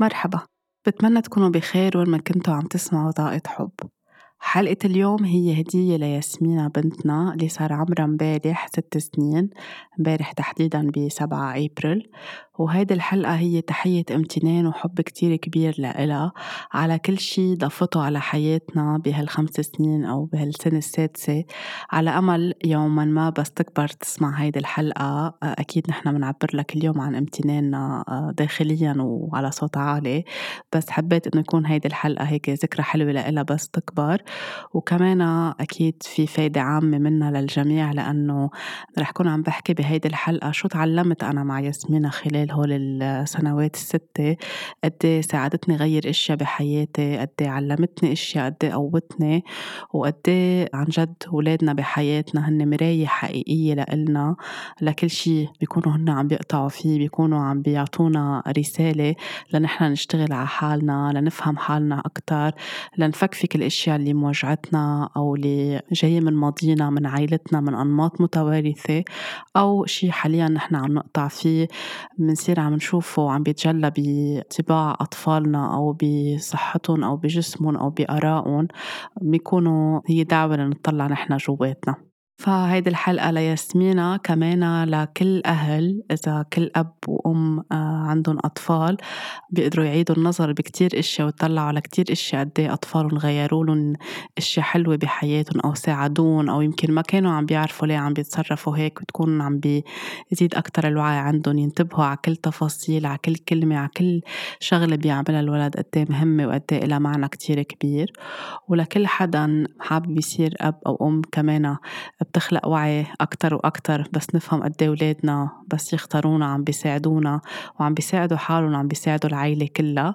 مرحبا. بتمنى تكونوا بخير وين ما كنتوا عم تسمعوا طاقة حب. حلقة اليوم هي هدية لياسمينة بنتنا اللي صار عمرها امبارح ست سنين امبارح تحديدا بسبعة أبريل. وهيدي الحلقة هي تحية امتنان وحب كتير كبير لإلها. على كل شي ضفته على حياتنا بهالخمس سنين أو بهالسنة السادسة. على أمل يوما ما بس تكبر تسمع هيدي الحلقة. أكيد نحن بنعبر لك اليوم عن امتناننا داخليا وعلى صوت عالي. بس حبيت إنه يكون هيدي الحلقة هيك ذكرى حلوة لإلها بس تكبر. وكمان أكيد في فايدة عامة منها للجميع لأنه رح كون عم بحكي بهيدي الحلقة شو تعلمت أنا مع ياسمينة خلال هول السنوات الستة؟ قد إيه ساعدتني غير إشياء بحياتي؟ قد إيه علمتني إشياء؟ قد إيه قوتني؟ وقد عن جد ولادنا بحياتنا هن مراية حقيقية لإلنا؟ لكل شي بيكونوا هن عم بيقطعوا فيه بيكونوا عم بيعطونا رسالة لنحن نشتغل على حالنا لنفهم حالنا أكتر لنفكفك الاشياء اللي موجعتنا أو اللي جاية من ماضينا من عائلتنا من أنماط متوارثة أو شي حاليا نحن عم نقطع فيه. بنصير عم نشوفه عم بيتجلى بطباع أطفالنا أو بصحتهم أو بجسمهم أو بآرائهم. بيكونوا هي دعوة لنطلع نحن جواتنا. فهيدي الحلقة لياسمينة كمان لكل أهل إذا كل أب وأم آه، عندهم أطفال بيقدروا يعيدوا النظر بكتير إشياء ويطلعوا على كتير إشياء قد إيه أطفالهم غيروا لهم إشياء حلوة بحياتهم أو ساعدون أو يمكن ما كانوا عم بيعرفوا ليه عم بيتصرفوا هيك وتكون عم بيزيد أكتر الوعي عندهم ينتبهوا على كل تفاصيل على كل كلمة على كل شغلة بيعملها الولد قد إيه مهمة وقد إيه معنى كتير كبير. ولكل حدا حابب يصير أب أو أم كمان بتخلق وعي أكتر وأكتر بس نفهم قد إيه ولادنا بس يختارونا عم بيساعدونا وعم بيساعدوا حالهم وعم بيساعدوا العيلة كلها.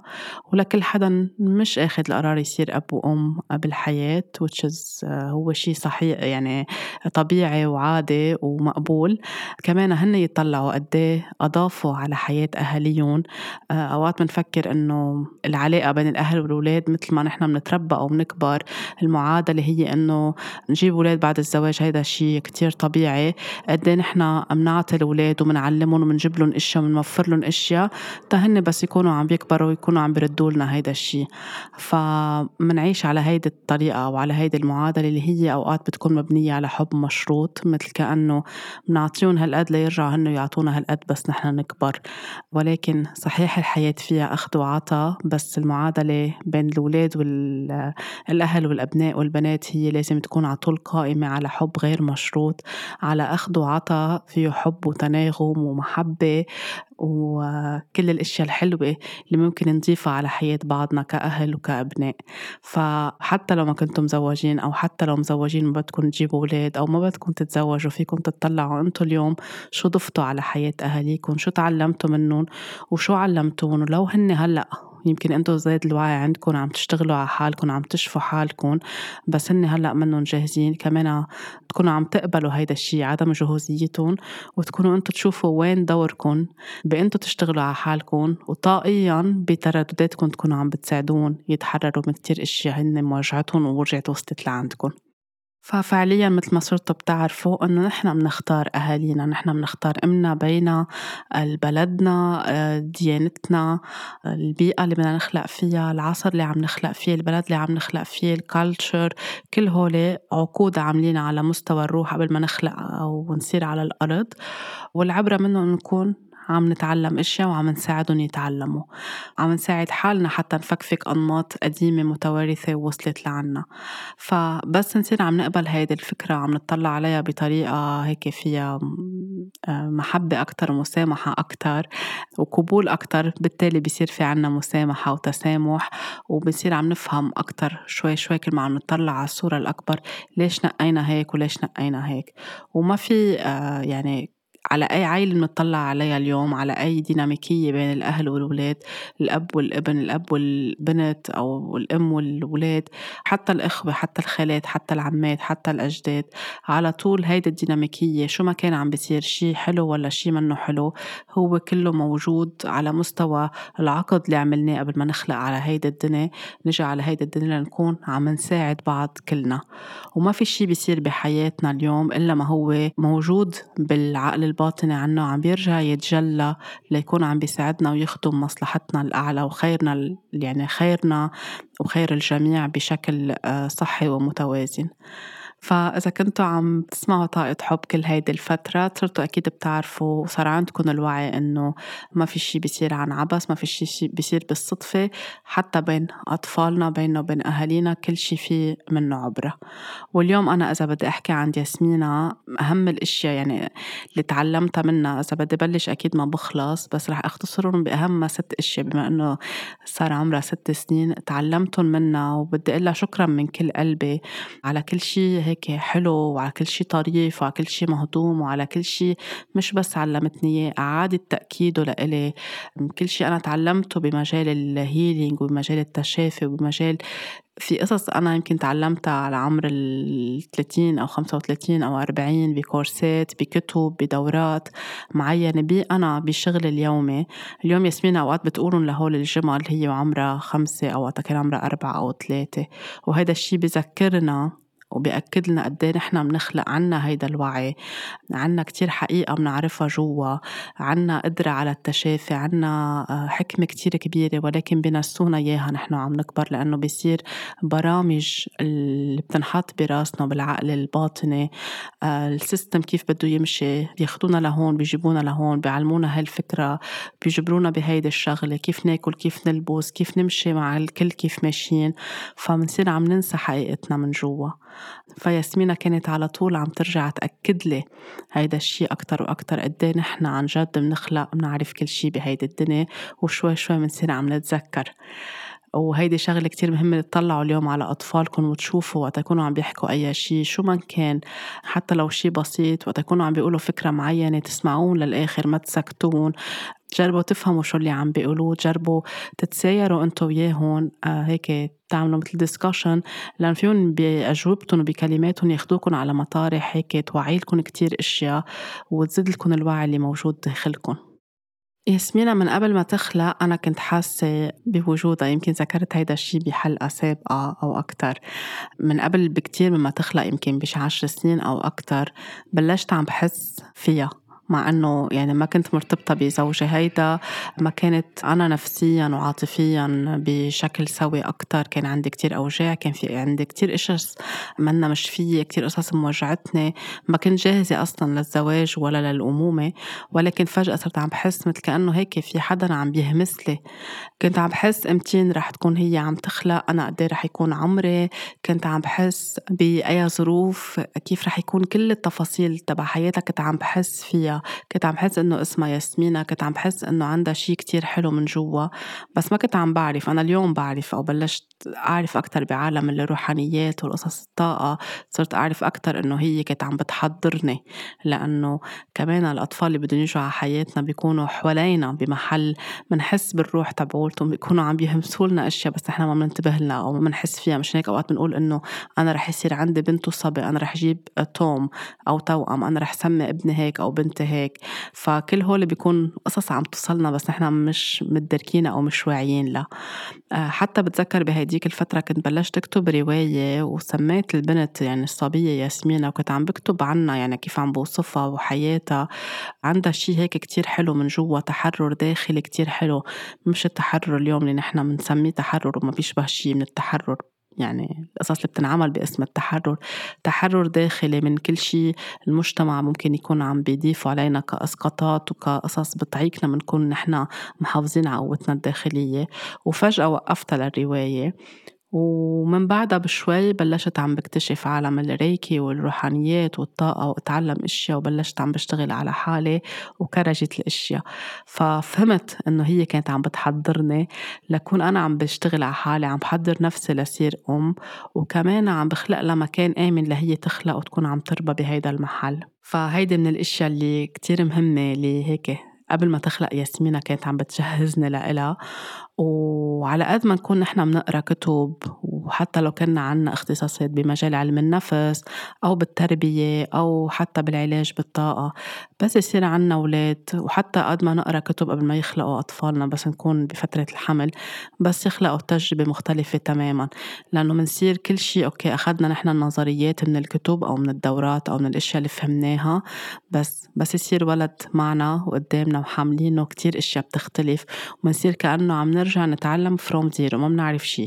ولكل حدا مش أخذ القرار يصير أب وأم بالحياة is آه، هو شيء صحيح يعني طبيعي وعادي ومقبول. كمان هن يطلعوا قد إيه أضافوا على حياة أهاليهم. آه، أوقات بنفكر إنه العلاقة بين الأهل والولاد مثل ما نحن بنتربى أو بنكبر المعادلة هي إنه نجيب ولاد بعد الزواج هيدا شيء كتير طبيعي قد إيه نحن بنعطي الأولاد وبنعلمهم وبنجيب لهم إشياء وبنوفر لهم إشياء تهن بس يكونوا عم بيكبروا ويكونوا عم بيردوا لنا هيدا الشيء فمنعيش على هيدي الطريقة وعلى هيدي المعادلة اللي هي أوقات بتكون مبنية على حب مشروط مثل كأنه بنعطيهم هالقد ليرجعوا هن يعطونا هالقد بس نحن نكبر. ولكن صحيح الحياة فيها أخذ وعطا بس المعادلة بين الأولاد والأهل والأبناء والبنات هي لازم تكون على طول قائمة على حب غير مشروط على أخذ وعطا فيه حب وتناغم ومحبة وكل الأشياء الحلوة اللي ممكن نضيفها على حياة بعضنا كأهل وكأبناء. فحتى لو ما كنتم مزوجين أو حتى لو مزوجين ما بدكم تجيبوا أولاد أو ما بدكم تتزوجوا فيكم تطلعوا أنتم اليوم شو ضفتوا على حياة أهاليكم شو تعلمتوا منهم وشو علمتوهم ولو هن هلأ يمكن أنتم زاد الوعي عندكم عم تشتغلوا على حالكم عم تشفوا حالكم بس هن هلأ منهم جاهزين كمان تكونوا عم تقبلوا هيدا الشيء عدم جهوزيتهم وتكونوا أنتم تشوفوا وين دوركم بانتم تشتغلوا على حالكم وطاقيا بتردداتكم تكونوا عم بتساعدون يتحرروا من كتير إشياء هن مواجهتهم ورجعت وصلت لعندكم ففعليا مثل ما صرتوا بتعرفوا إنه نحن بنختار أهالينا نحن بنختار أمنا بينا بلدنا ديانتنا البيئة اللي بدنا نخلق فيها العصر اللي عم نخلق فيه البلد اللي عم نخلق فيه الكالتشر كل هول عقود عاملين على مستوى الروح قبل ما نخلق أو نصير على الأرض. والعبرة منه نكون عم نتعلم أشياء وعم نساعدهم يتعلموا. عم نساعد حالنا حتى نفكفك أنماط قديمة متوارثة وصلت لعنا. فبس نصير عم نقبل هيدي الفكرة عم نطلع عليها بطريقة هيك فيها آه، محبة أكثر ومسامحه أكثر وقبول أكثر بالتالي بصير في عنا مسامحة وتسامح وبصير عم نفهم أكثر شوي شوي كل ما عم نطلع على الصورة الأكبر. ليش نقينا هيك وليش نقينا هيك؟ وما في آه، يعني على أي عائلة بنطلع عليها اليوم على أي ديناميكية بين الأهل والولاد الأب والابن الأب والبنت أو الأم والولاد حتى الإخوة حتى الخالات حتى العمات حتى الأجداد. على طول هيدي الديناميكية شو ما كان عم بيصير شي حلو ولا شي منه حلو هو كله موجود على مستوى العقد اللي عملناه قبل ما نخلق على هيدي الدنيا. نجي على هيدي الدنيا لنكون عم نساعد بعض كلنا. وما في شي بيصير بحياتنا اليوم إلا ما هو موجود بالعقل الباطني عنه عم بيرجع يتجلى ليكون عم بيساعدنا ويخدم مصلحتنا الأعلى وخيرنا يعني خيرنا وخير الجميع بشكل آه، صحي ومتوازن. فإذا كنتوا عم تسمعوا طاقة حب كل هيدي الفترة صرتوا أكيد بتعرفوا وصار عندكم الوعي إنه ما في شي بيصير عن عبس ما في شي بيصير بالصدفة. حتى بين أطفالنا بيننا وبين أهالينا كل شي فيه منه عبرة. واليوم أنا إذا بدي أحكي عن ياسمينة أهم الأشياء يعني اللي تعلمتها منها إذا بدي بلش أكيد ما بخلص بس رح أختصرهم بأهم ست أشياء. بما إنه صار عمرها ست سنين تعلمتهم منها وبدي أقول شكرا من كل قلبي على كل شي هيك حلو وعلى كل شي طريف وعلى كل شي مهضوم وعلى كل شي مش بس علمتني إياه أعادت تأكيده لإلي. كل شي أنا تعلمته بمجال ال healing وبمجال التشافي وبمجال في قصص أنا يمكن تعلمتها على عمر ال 30 أو 35 أو 40 بكورسات بكتب بدورات معينة. بي أنا بشغل اليومي. اليوم ياسمين أوقات بتقولن لهول الجمل هي وعمرها خمسة أو وقتها كان عمرها أربعة أو ثلاثة وهذا الشي بذكرنا وبيأكد لنا قد إيه نحن بنخلق عنا هيدا الوعي عنا كتير حقيقة بنعرفها جوا عنا قدرة على التشافي عنا آه، حكمة كتير كبيرة ولكن بنسونا إياها نحن عم نكبر لأنه بيصير برامج اللي بتنحط براسنا بالعقل الباطني آه، السيستم كيف بده يمشي بياخدونا لهون بيجيبونا لهون بيعلمونا هالفكرة بيجبرونا بهيدي الشغلة كيف ناكل كيف نلبس كيف نمشي مع الكل كيف ماشيين فمنصير عم ننسى حقيقتنا من جوا. فياسمينة كانت على طول عم ترجع تأكد لي هيدا الشيء أكتر وأكتر قد نحن عن جد بنخلق بنعرف كل شيء بهيدي الدنيا وشوي شوي بنصير عم نتذكر. وهيدي شغلة كتير مهمة تطلعوا اليوم على أطفالكم وتشوفوا وقت يكونوا عم بيحكوا أي شيء شو ما كان. حتى لو شيء بسيط وقت يكونوا عم بيقولوا فكرة معينة تسمعون للآخر ما تسكتون جربوا تفهموا شو اللي عم بيقولوه جربوا تتسايروا انتو وياهم آه هيك تعملوا مثل ديسكشن لأن فيهم باجوبتهم وبكلماتهم ياخذوكم على مطارح هيك توعي لكم كثير أشياء وتزيد لكم الوعي اللي موجود داخلكم ياسمينة من قبل ما تخلق أنا كنت حاسة بوجودها يمكن ذكرت هيدا الشي بحلقة سابقة أو أكتر. من قبل بكتير مما تخلق يمكن بش عشر سنين أو أكتر بلشت عم بحس فيها. مع إنه يعني ما كنت مرتبطة بزوجي هيدا ما كانت أنا نفسيا وعاطفيا بشكل سوي أكثر كان عندي كتير أوجاع كان في عندي كتير قصص منا مش فيي كتير قصص موجعتني. ما كنت جاهزة أصلا للزواج ولا للأمومة. ولكن فجأة صرت عم بحس مثل كأنه هيك في حدا عم بيهمس لي. كنت عم بحس امتين رح تكون هي عم تخلق أنا قد إيه رح يكون عمري. كنت عم بحس بأي ظروف كيف رح يكون كل التفاصيل تبع حياتها كنت عم بحس فيها. كنت عم بحس إنه اسمها ياسمينة كنت عم بحس إنه عندها شيء كتير حلو من جوا بس ما كنت عم بعرف. أنا اليوم بعرف أو بلشت أعرف أكثر بعالم الروحانيات والقصص الطاقة صرت أعرف أكثر إنه هي كانت عم بتحضرني. لأنه كمان الأطفال اللي بدهم يجوا على حياتنا بيكونوا حوالينا بمحل بنحس بالروح تبعولتهم بيكونوا عم يهمسوا لنا أشياء بس إحنا ما بننتبه لها أو ما بنحس فيها. مشان هيك أوقات بنقول إنه أنا رح يصير عندي بنت وصبي أنا رح أجيب توم أو توأم أنا رح سمي ابني هيك أو بنتي هيك. فكل هول بيكون قصص عم توصلنا بس نحن مش مدركينها أو مش واعيين لها. آه، حتى بتذكر بهديك الفترة كنت بلشت أكتب رواية وسميت البنت يعني الصبية ياسمينة وكنت عم بكتب عنها يعني كيف عم بوصفها وحياتها. عندها شيء هيك كتير حلو من جوا تحرر داخلي كتير حلو. مش التحرر اليوم اللي نحن بنسميه تحرر وما بيشبه شيء من التحرر. يعني القصص اللي بتنعمل باسم التحرر. تحرر داخلي من كل شيء. المجتمع ممكن يكون عم بيضيفوا علينا كاسقاطات وكقصص بتعيقنا من نكون نحن محافظين على قوتنا الداخلية. وفجأة وقفتها للرواية. ومن بعدها بشوي بلشت عم بكتشف عالم الريكي والروحانيات والطاقة واتعلم أشياء وبلشت عم بشتغل على حالي وكرجت الأشياء. ففهمت إنه هي كانت عم بتحضرني لكون أنا عم بشتغل على حالي عم بحضر نفسي لصير أم وكمان عم بخلق لها مكان آمن لهي تخلق وتكون عم تربى بهيدا المحل. فهيدي من الأشياء اللي كتير مهمة اللي هيك قبل ما تخلق ياسمينة كانت عم بتجهزني لإلها. وعلى قد ما نكون نحن بنقرأ كتب وحتى لو كنا عنا اختصاصات بمجال علم النفس أو بالتربية أو حتى بالعلاج بالطاقة بس يصير عنا أولاد. وحتى قد ما نقرأ كتب قبل ما يخلقوا أطفالنا بس نكون بفترة الحمل بس يخلقوا تجربة مختلفة تماما. لأنه منصير كل شيء okay أخذنا نحن النظريات من الكتب أو من الدورات أو من الأشياء اللي فهمناها بس بس يصير ولد معنا وقدامنا وحاملينه كتير أشياء بتختلف. ومنصير كأنه عم نرجع نتعلم from zero ما بنعرف شي.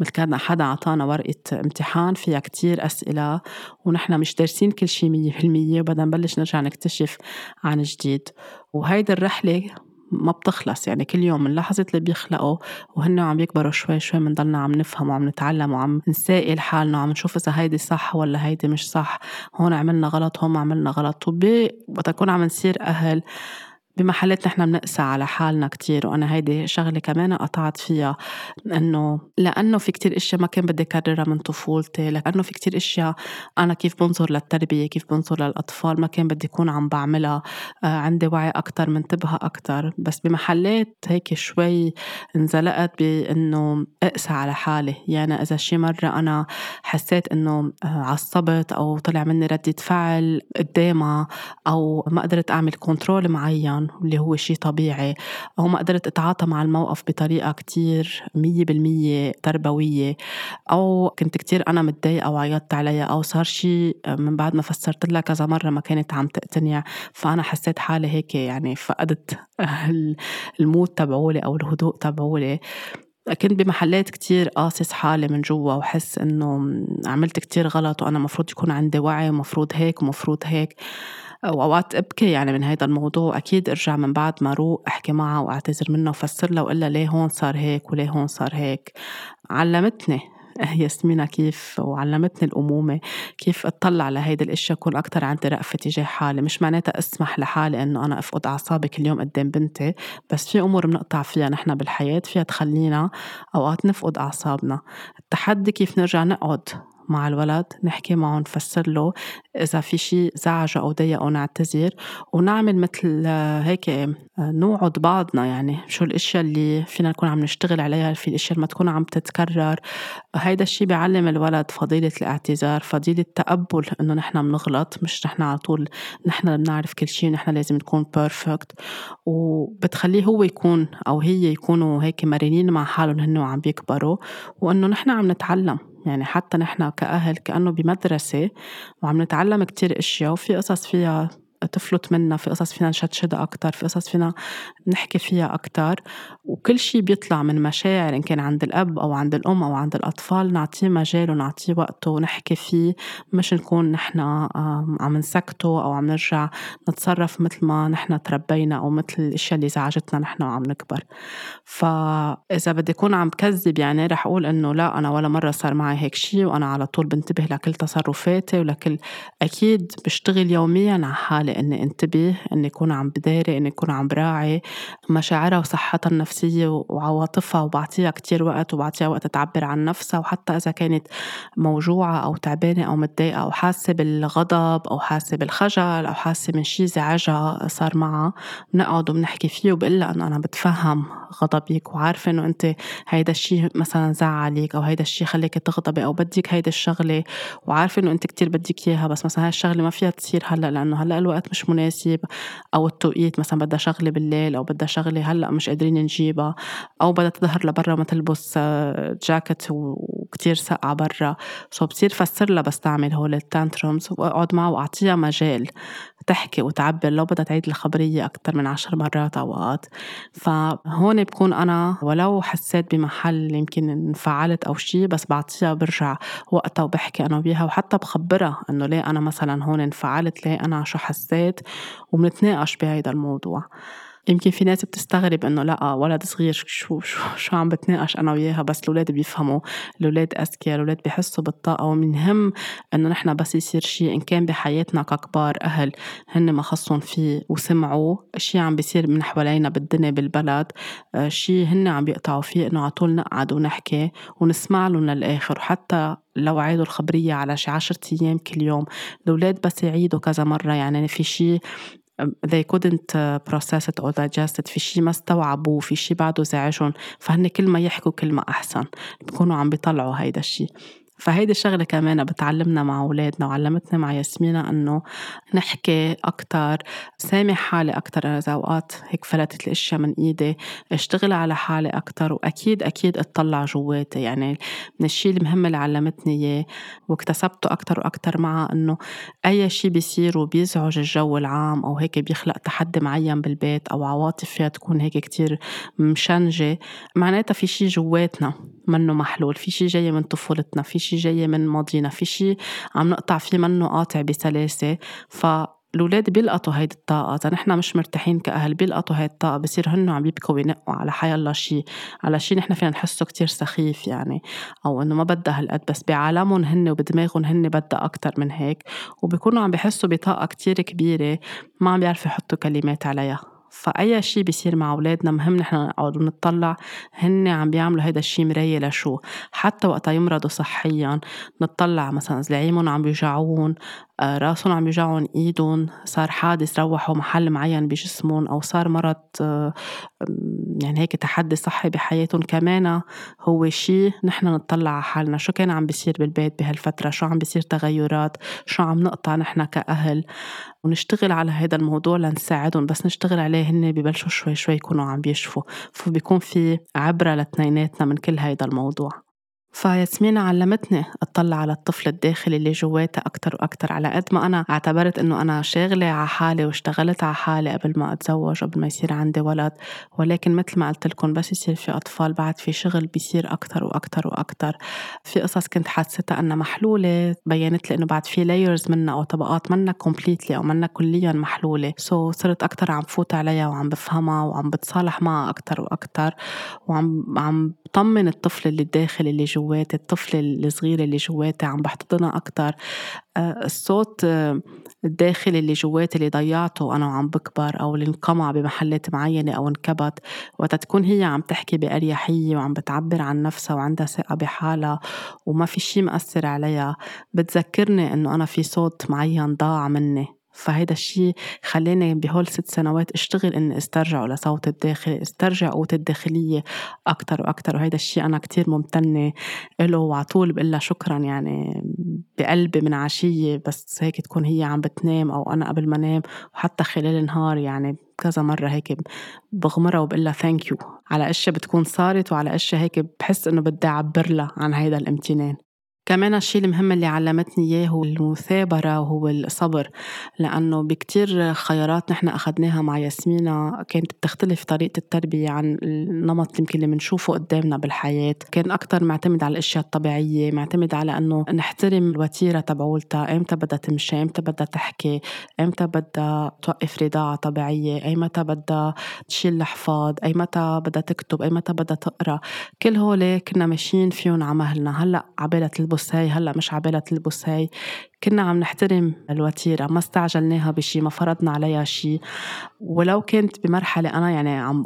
مثل كان حدا عطانا ورقة امتحان فيها كتير أسئلة ونحن مش دارسين كل شي مية بالمية وبدنا نبلش نرجع نكتشف عن جديد. وهيدي الرحلة ما بتخلص يعني كل يوم من لحظة اللي بيخلقوا وهن عم يكبروا شوي شوي بنضلنا عم نفهم وعم نتعلم وعم نسائل حالنا وعم نشوف إذا هيدي صح ولا هيدي مش صح. هون عملنا غلط هون عملنا غلط. وبي وقت نكون عم نصير أهل بمحلات نحن بنقسى على حالنا كتير وأنا هيدي شغلة كمان قطعت فيها إنه لأنه في كتير أشياء ما كان بدي أكررها من طفولتي لأنه في كتير أشياء أنا كيف بنظر للتربية كيف بنظر للأطفال ما كان بدي أكون عم بعملها آه عندي وعي أكتر منتبهة أكتر. بس بمحلات هيك شوي انزلقت بإنه أقسى على حالي. يعني إذا شي مرة أنا حسيت إنه آه، عصبت أو طلع مني ردة فعل قدامها أو ما قدرت أعمل كنترول معين واللي هو شيء طبيعي. أو ما قدرت أتعاطى مع الموقف بطريقة كتير مية بالمية تربوية. أو كنت كتير أنا متضايقة وعيطت عليها أو صار شيء من بعد ما فسرت لها كذا مرة ما كانت عم تقتنع. فأنا حسيت حالي هيك يعني فقدت المود تبعولي أو الهدوء تبعولي. كنت بمحلات كتير قاصص حالي من جوا وحس إنه عملت كتير غلط وأنا مفروض يكون عندي وعي ومفروض هيك ومفروض هيك. وأوقات أبكي يعني من هيدا الموضوع أكيد أرجع من بعد ما أروق أحكي معها وأعتذر منها وفسر لها وإلا ليه هون صار هيك وليه هون صار هيك. علمتني ياسمينة كيف وعلمتني الأمومة كيف أطلع على هيدي الأشياء أكون أكتر عندي رأفة تجاه حالي. مش معناتها أسمح لحالي إنه أنا أفقد أعصابي كل يوم قدام بنتي بس في أمور بنقطع فيها نحن بالحياة فيها تخلينا أوقات نفقد أعصابنا. التحدي كيف نرجع نقعد مع الولد نحكي معه نفسر له إذا في شيء زعجة أو ضايقه نعتذر ونعمل مثل آه، هيك آه، نوعد بعضنا يعني. شو الأشياء اللي فينا نكون عم نشتغل عليها في الأشياء اللي ما تكون عم تتكرر. هيدا الشيء بيعلم الولد فضيلة الاعتذار فضيلة تقبل إنه نحن بنغلط مش نحن على طول نحن بنعرف كل شيء نحن لازم نكون بيرفكت وبتخليه هو يكون أو هي يكونوا هيك مرنين مع حالهم هن وعم بيكبروا وإنه نحن عم نتعلم. يعني حتى نحن كأهل كأنه بمدرسة وعم نتعلم كتير أشياء وفي قصص فيها تفلت منا في قصص فينا نشدشدها أكتر في قصص فينا نحكي فيها أكتر. وكل شيء بيطلع من مشاعر إن كان عند الأب أو عند الأم أو عند الأطفال نعطيه مجال ونعطيه وقته ونحكي فيه. مش نكون نحن عم نسكته أو عم نرجع نتصرف مثل ما نحن تربينا أو مثل الأشياء اللي زعجتنا نحن وعم نكبر. فإذا بدي أكون عم كذب يعني رح أقول إنه لا أنا ولا مرة صار معي هيك شيء وأنا على طول بنتبه لكل تصرفاتي ولكل أكيد بشتغل يوميا على حالي. حالي إني انتبه إني أكون عم بداري إني أكون عم براعي مشاعرها وصحتها النفسية وعواطفها وبعطيها كتير وقت وبعطيها وقت تعبر عن نفسها وحتى إذا كانت موجوعة أو تعبانة أو متضايقة أو حاسة بالغضب أو حاسة بالخجل أو حاسة من شي زعجها صار معها بنقعد وبنحكي فيه وبقول لها إنه أنا بتفهم غضبك وعارفة إنه أنت هيدا الشي مثلا زعلك أو هيدا الشي خليك تغضبي أو بدك هيدا الشغلة وعارفة إنه أنت كتير بدك إياها بس مثلا هاي الشغلة ما فيها تصير هلأ لأنه هلأ الوقت الوقت مش مناسب أو التوقيت مثلا بدها شغلة بالليل أو بدها شغلة هلأ مش قادرين نجيبها أو بدها تظهر لبرا ما تلبس جاكيت وكتير سقعة برا. so بصير فسر لها بستعمل هول ال tantrums وأقعد معها وأعطيها مجال تحكي وتعبر لو بدها تعيد الخبرية أكتر من عشر مرات أوقات. فهون بكون أنا ولو حسيت بمحل يمكن انفعلت أو شي بس بعطيها برجع وقتها وبحكي أنا وياها وحتى بخبرها إنه ليه أنا مثلا هون انفعلت ليه أنا شو حسيت وبنتناقش بهيدا الموضوع. يمكن في ناس بتستغرب إنه لا ولد صغير شو شو شو عم بتناقش أنا وياها بس الأولاد بيفهموا الأولاد اذكياء الأولاد بيحسوا بالطاقة ومنهم إنه نحن بس يصير شيء إن كان بحياتنا ككبار أهل هن ما خصهم فيه وسمعوا شيء عم بيصير من حوالينا بالدنيا بالبلد آه، شيء هن عم بيقطعوا فيه إنه على طول نقعد ونحكي ونسمع لهم للآخر وحتى لو عيدوا الخبرية على شي عشرة أيام كل يوم الأولاد بس يعيدوا كذا مرة يعني في شي they couldn't process it or digest it. في شي ما استوعبوه في شي بعده زعجهم. فهن كل ما يحكوا كل ما أحسن. بيكونوا عم بيطلعوا هيدا الشي. فهيدي الشغلة كمان بتعلمنا مع أولادنا وعلمتنا مع ياسمينة إنه نحكي أكتر سامح حالي أكتر. أنا إذا أوقات هيك فلتت الأشياء من إيدي اشتغل على حالي أكتر وأكيد أكيد اطلع جواتي. يعني من الشيء المهم اللي علمتني إياه واكتسبته أكتر وأكتر معها إنه أي شيء بيصير وبيزعج الجو العام أو هيك بيخلق تحدي معين بالبيت أو عواطف فيها تكون هيك كتير مشنجة معناتها في شيء جواتنا منه محلول في شيء جاي من طفولتنا في شيء جاي من ماضينا في شيء عم نقطع فيه منه قاطع بسلاسة ف الأولاد بيلقطوا هيدي الطاقة. إذا نحن مش مرتاحين كأهل بيلقطوا هيدي الطاقة بصير هن عم يبكوا وينقوا على حي الله شيء على شيء نحن فينا نحسه كتير سخيف يعني. أو إنه ما بدها هالقد بس بعالمهم هن وبدماغهم هن بدها أكتر من هيك. وبيكونوا عم بحسوا بطاقة كتير كبيرة ما عم بيعرفوا يحطوا كلمات عليها. فأي شيء بيصير مع أولادنا مهم نحن نقعد ونطلع هن عم بيعملوا هيدا الشيء مراية لشو؟ حتى وقتا يمرضوا صحيا نطلع مثلا زلعيمهم عم بيوجعون آه، راسهم عم يوجعهم إيدهم صار حادث روحوا محل معين بجسمهم أو صار مرض آه، يعني هيك تحدي صحي بحياتهم كمان. هو شيء نحن نطلع على حالنا. شو كان عم بيصير بالبيت بهالفترة؟ شو عم بيصير تغيرات؟ شو عم نقطع نحن كأهل؟ ونشتغل على هذا الموضوع لنساعدهم بس نشتغل عليه هن ببلشوا شوي شوي يكونوا عم بيشفوا فبيكون في عبرة لاتنيناتنا من كل هذا الموضوع. فياسمين علمتني أطلع على الطفل الداخلي اللي جواتي أكثر وأكثر على قد ما أنا اعتبرت إنه أنا شاغلة على حالي واشتغلت على حالي قبل ما أتزوج قبل ما يصير عندي ولد ولكن مثل ما قلت لكم بس يصير في أطفال بعد في شغل بيصير أكثر وأكثر وأكثر في قصص كنت حاسستها إنها محلولة بينت لي إنه بعد في layers منها أو طبقات منها completely أو منها كليا محلولة. so صرت أكثر عم فوت عليها وعم بفهمها وعم بتصالح معها أكثر وأكثر وعم عم بطمن الطفل اللي داخلي اللي جواتي الطفل الصغير اللي جواتي عم بحتضنها أكتر. آه، الصوت آه، الداخلي اللي جواتي اللي ضيعته وأنا وعم بكبر أو اللي انقمع بمحلات معينة أو انكبت وقت تكون هي عم تحكي بأريحية وعم بتعبر عن نفسها وعندها ثقة بحالها وما في شي مأثر عليها. بتذكرني إنه أنا في صوت معين ضاع مني. فهيدا الشيء خلاني بهول ست سنوات اشتغل إني استرجعه لصوت الداخل استرجع قوتي الداخلية أكتر وأكتر وهيدا الشيء أنا كتير ممتنة له وعطول بقول شكرا يعني بقلبي من عشية بس هيك تكون هي عم بتنام أو أنا قبل ما نام وحتى خلال النهار يعني كذا مرة هيك بغمرها وبقول لها ثانك يو على أشياء بتكون صارت وعلى أشياء هيك بحس إنه بدي أعبر لها عن هيدا الامتنان. كمان الشيء المهم اللي علمتني إياه هو المثابرة وهو الصبر لأنه بكتير خيارات نحن أخذناها مع ياسمينة كانت بتختلف طريقة التربية عن النمط يمكن اللي بنشوفه قدامنا بالحياة. كان أكتر معتمد على الأشياء الطبيعية معتمد على أنه نحترم الوتيرة تبعولتها إمتى بدها تمشي إمتى بدها تحكي إمتى بدها توقف رضاعة طبيعية أي متى بدها تشيل الحفاض أي متى بدها تكتب أي متى بدها تقرأ. كل هول كنا ماشيين فيهم على مهلنا هلأ عبالة تلبس تلبس هاي هلأ مش عبالها تلبس هاي. كنا عم نحترم الوتيرة ما استعجلناها بشي ما فرضنا عليها شي. ولو كنت بمرحلة أنا يعني عم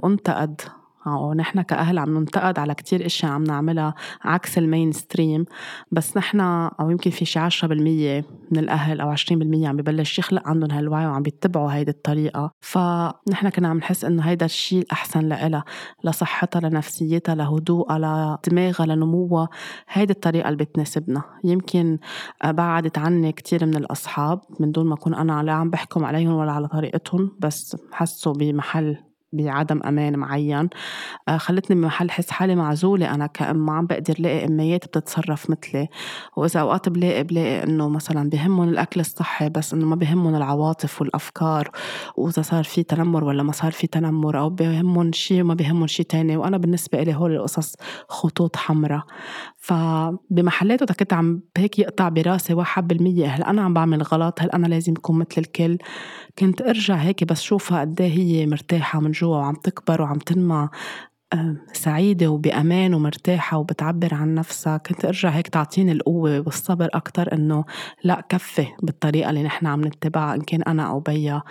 ونحن كأهل عم ننتقد على كتير إشياء عم نعملها عكس ال mainstream بس نحن أو يمكن في شي 10% من الأهل أو 20% عم ببلش يخلق عندهم هالوعي وعم بيتبعوا هيدي الطريقة. فنحن كنا عم نحس إنه هيدا الشيء الأحسن لإلها لصحتها لنفسيتها لهدوءها لدماغها لنموها. هيدي الطريقة اللي بتناسبنا. يمكن بعدت عني كتير من الأصحاب من دون ما أكون أنا لا عم بحكم عليهم ولا على طريقتهم بس حسوا بمحل بعدم أمان معين. آه، خلتني بمحل حس حالي معزولة. أنا كأم ما عم بقدر لاقي اميات بتتصرف مثلي. وإذا أوقات بلاقي بلاقي إنه مثلا بهمهم الأكل الصحي بس إنه ما بهمهم العواطف والأفكار. وإذا صار في تنمر ولا ما صار في تنمر أو بهمهم شيء وما بهمهم شيء تاني. وأنا بالنسبة لي هول القصص خطوط حمراء. فبمحلات كنت عم هيك يقطع براسي واحد بالمية هل أنا عم بعمل غلط؟ هل أنا لازم أكون مثل الكل؟ كنت أرجع هيك بس شوفها قد إيه هي مرتاحة من جوا. وعم تكبر وعم تنمى سعيدة وبأمان ومرتاحة وبتعبر عن نفسها كنت أرجع هيك تعطيني القوة والصبر أكتر إنه لا كفي بالطريقة اللي نحن عم نتبعها إن كان أنا أو بيا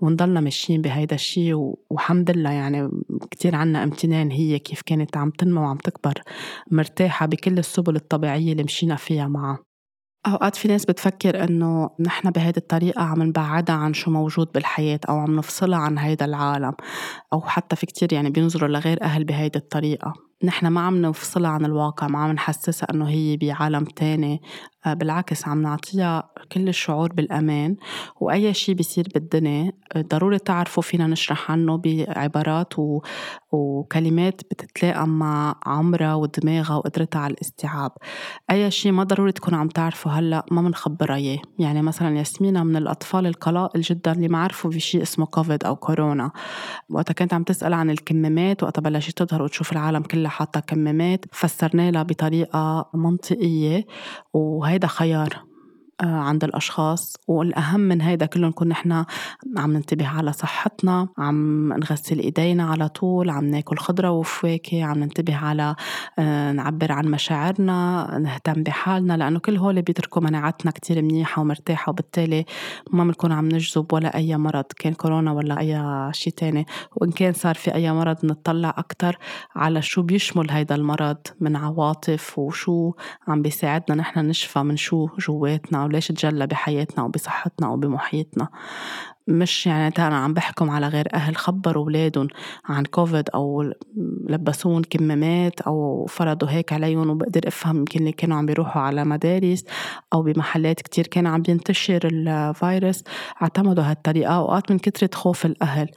ونضلنا ماشيين بهيدا الشيء والحمد لله يعني كتير عنا امتنان هي كيف كانت عم تنمى وعم تكبر مرتاحة بكل السبل الطبيعية اللي مشينا فيها معها. أوقات في ناس بتفكر إنه نحن بهيدي الطريقة عم نبعدها عن شو موجود بالحياة أو عم نفصلها عن هيدا العالم أو حتى في كتير يعني بينظروا لغير أهل بهيدي الطريقة. نحن ما عم نفصلها عن الواقع ما عم نحسسها إنه هي بعالم تاني. آه، بالعكس عم نعطيها كل الشعور بالأمان. وأي شيء بيصير بالدنيا آه، ضروري تعرفوا فينا نشرح عنه بعبارات و... وكلمات بتتلائم مع عمرها ودماغها وقدرتها على الاستيعاب. أي شيء ما ضروري تكون عم تعرفه هلأ ما بنخبرها إياه. يعني مثلا ياسمينة من الأطفال القلائل جدا اللي ما عرفوا في شيء اسمه كوفيد أو كورونا. وقتها كانت عم تسأل عن الكمامات وقتها بلشت تظهر وتشوف العالم كلها حاطة كمامات فسرنا لها بطريقة منطقية وهيدا خيار. عند الأشخاص والأهم من هيدا كله نكون نحن عم ننتبه على صحتنا عم نغسل إيدينا على طول عم ناكل خضرة وفواكه عم ننتبه على آه، نعبر عن مشاعرنا نهتم بحالنا لأنه كل هول بيتركوا مناعتنا كتير منيحة ومرتاحة وبالتالي ما بنكون عم نجذب ولا أي مرض كان كورونا ولا أي شيء تاني. وإن كان صار في أي مرض نطلع أكتر على شو بيشمل هيدا المرض من عواطف وشو عم بيساعدنا نحن نشفى من شو جواتنا. وليش تجلى بحياتنا وبصحتنا وبمحيطنا. مش يعني أنا عم بحكم على غير أهل خبروا أولادهم عن كوفيد أو لبسون كمامات أو فرضوا هيك عليهم وبقدر أفهم يمكن اللي كانوا عم بيروحوا على مدارس أو بمحلات كتير كان عم بينتشر الفيروس. اعتمدوا هالطريقة أوقات من كترة خوف الأهل.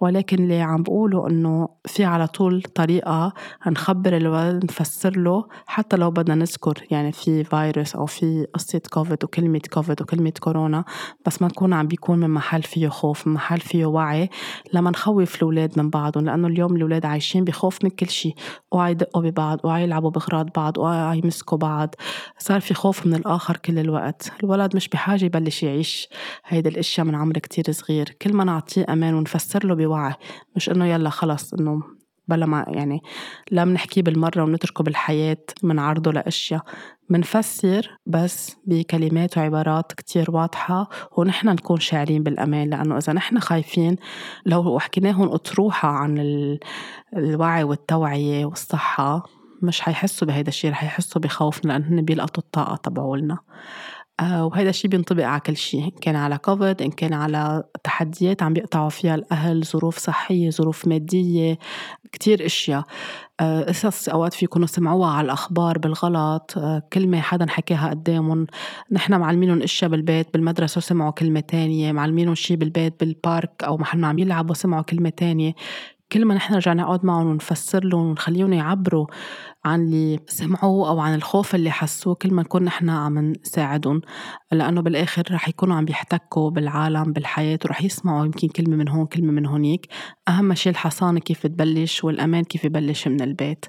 ولكن اللي عم بقوله إنه في على طول طريقة نخبر الولد نفسر له حتى لو بدنا نذكر يعني في فيروس أو في قصة كوفيد وكلمة كوفيد وكلمة كورونا بس ما نكون عم بيكون من محل فيه خوف محل فيه وعي لما نخوف الأولاد من بعضهم لأنه اليوم الأولاد عايشين بخوف من كل شيء اوعى يدقوا ببعض اوعى يلعبوا بغراض بعض اوعى يمسكوا بعض. صار في خوف من الآخر كل الوقت. الولد مش بحاجة يبلش يعيش هيدي الأشياء من عمر كتير صغير. كل ما نعطيه أمان ونفسر له بوعي مش إنه يلا خلص إنه بلا ما يعني لا بنحكيه بالمرة ونتركه بالحياة منعرضه لأشياء. منفسر بس بكلمات وعبارات كتير واضحة ونحن نكون شاعرين بالأمان لأنه إذا نحن خايفين لو حكيناهم أطروحة عن الوعي والتوعية والصحة مش حيحسوا بهيدا الشيء رح يحسوا بخوفنا لأن بيلقطوا الطاقة تبعولنا. وهذا الشيء بينطبق على كل شيء إن كان على كوفيد إن كان على تحديات عم بيقطعوا فيها الأهل ظروف صحية ظروف مادية كتير أشياء. آه، قصص أوقات في يكونوا سمعوها على الأخبار بالغلط آه، كلمه حدا حكاها قدامهم. نحن معلمينهم أشياء بالبيت بالمدرسة وسمعوا كلمة تانية معلمينهم شيء بالبيت بالبارك أو محل ما عم يلعبوا سمعوا كلمة تانية. كل ما نحن نرجع نقعد معهم ونفسر لهم ونخليهم يعبروا عن اللي سمعوه أو عن الخوف اللي حسوه كل ما نكون نحن عم نساعدهم. لأنه بالآخر رح يكونوا عم بيحتكوا بالعالم بالحياة ورح يسمعوا يمكن كلمة من هون كلمة من هونيك. أهم شيء الحصانة كيف تبلش والأمان كيف يبلش من البيت.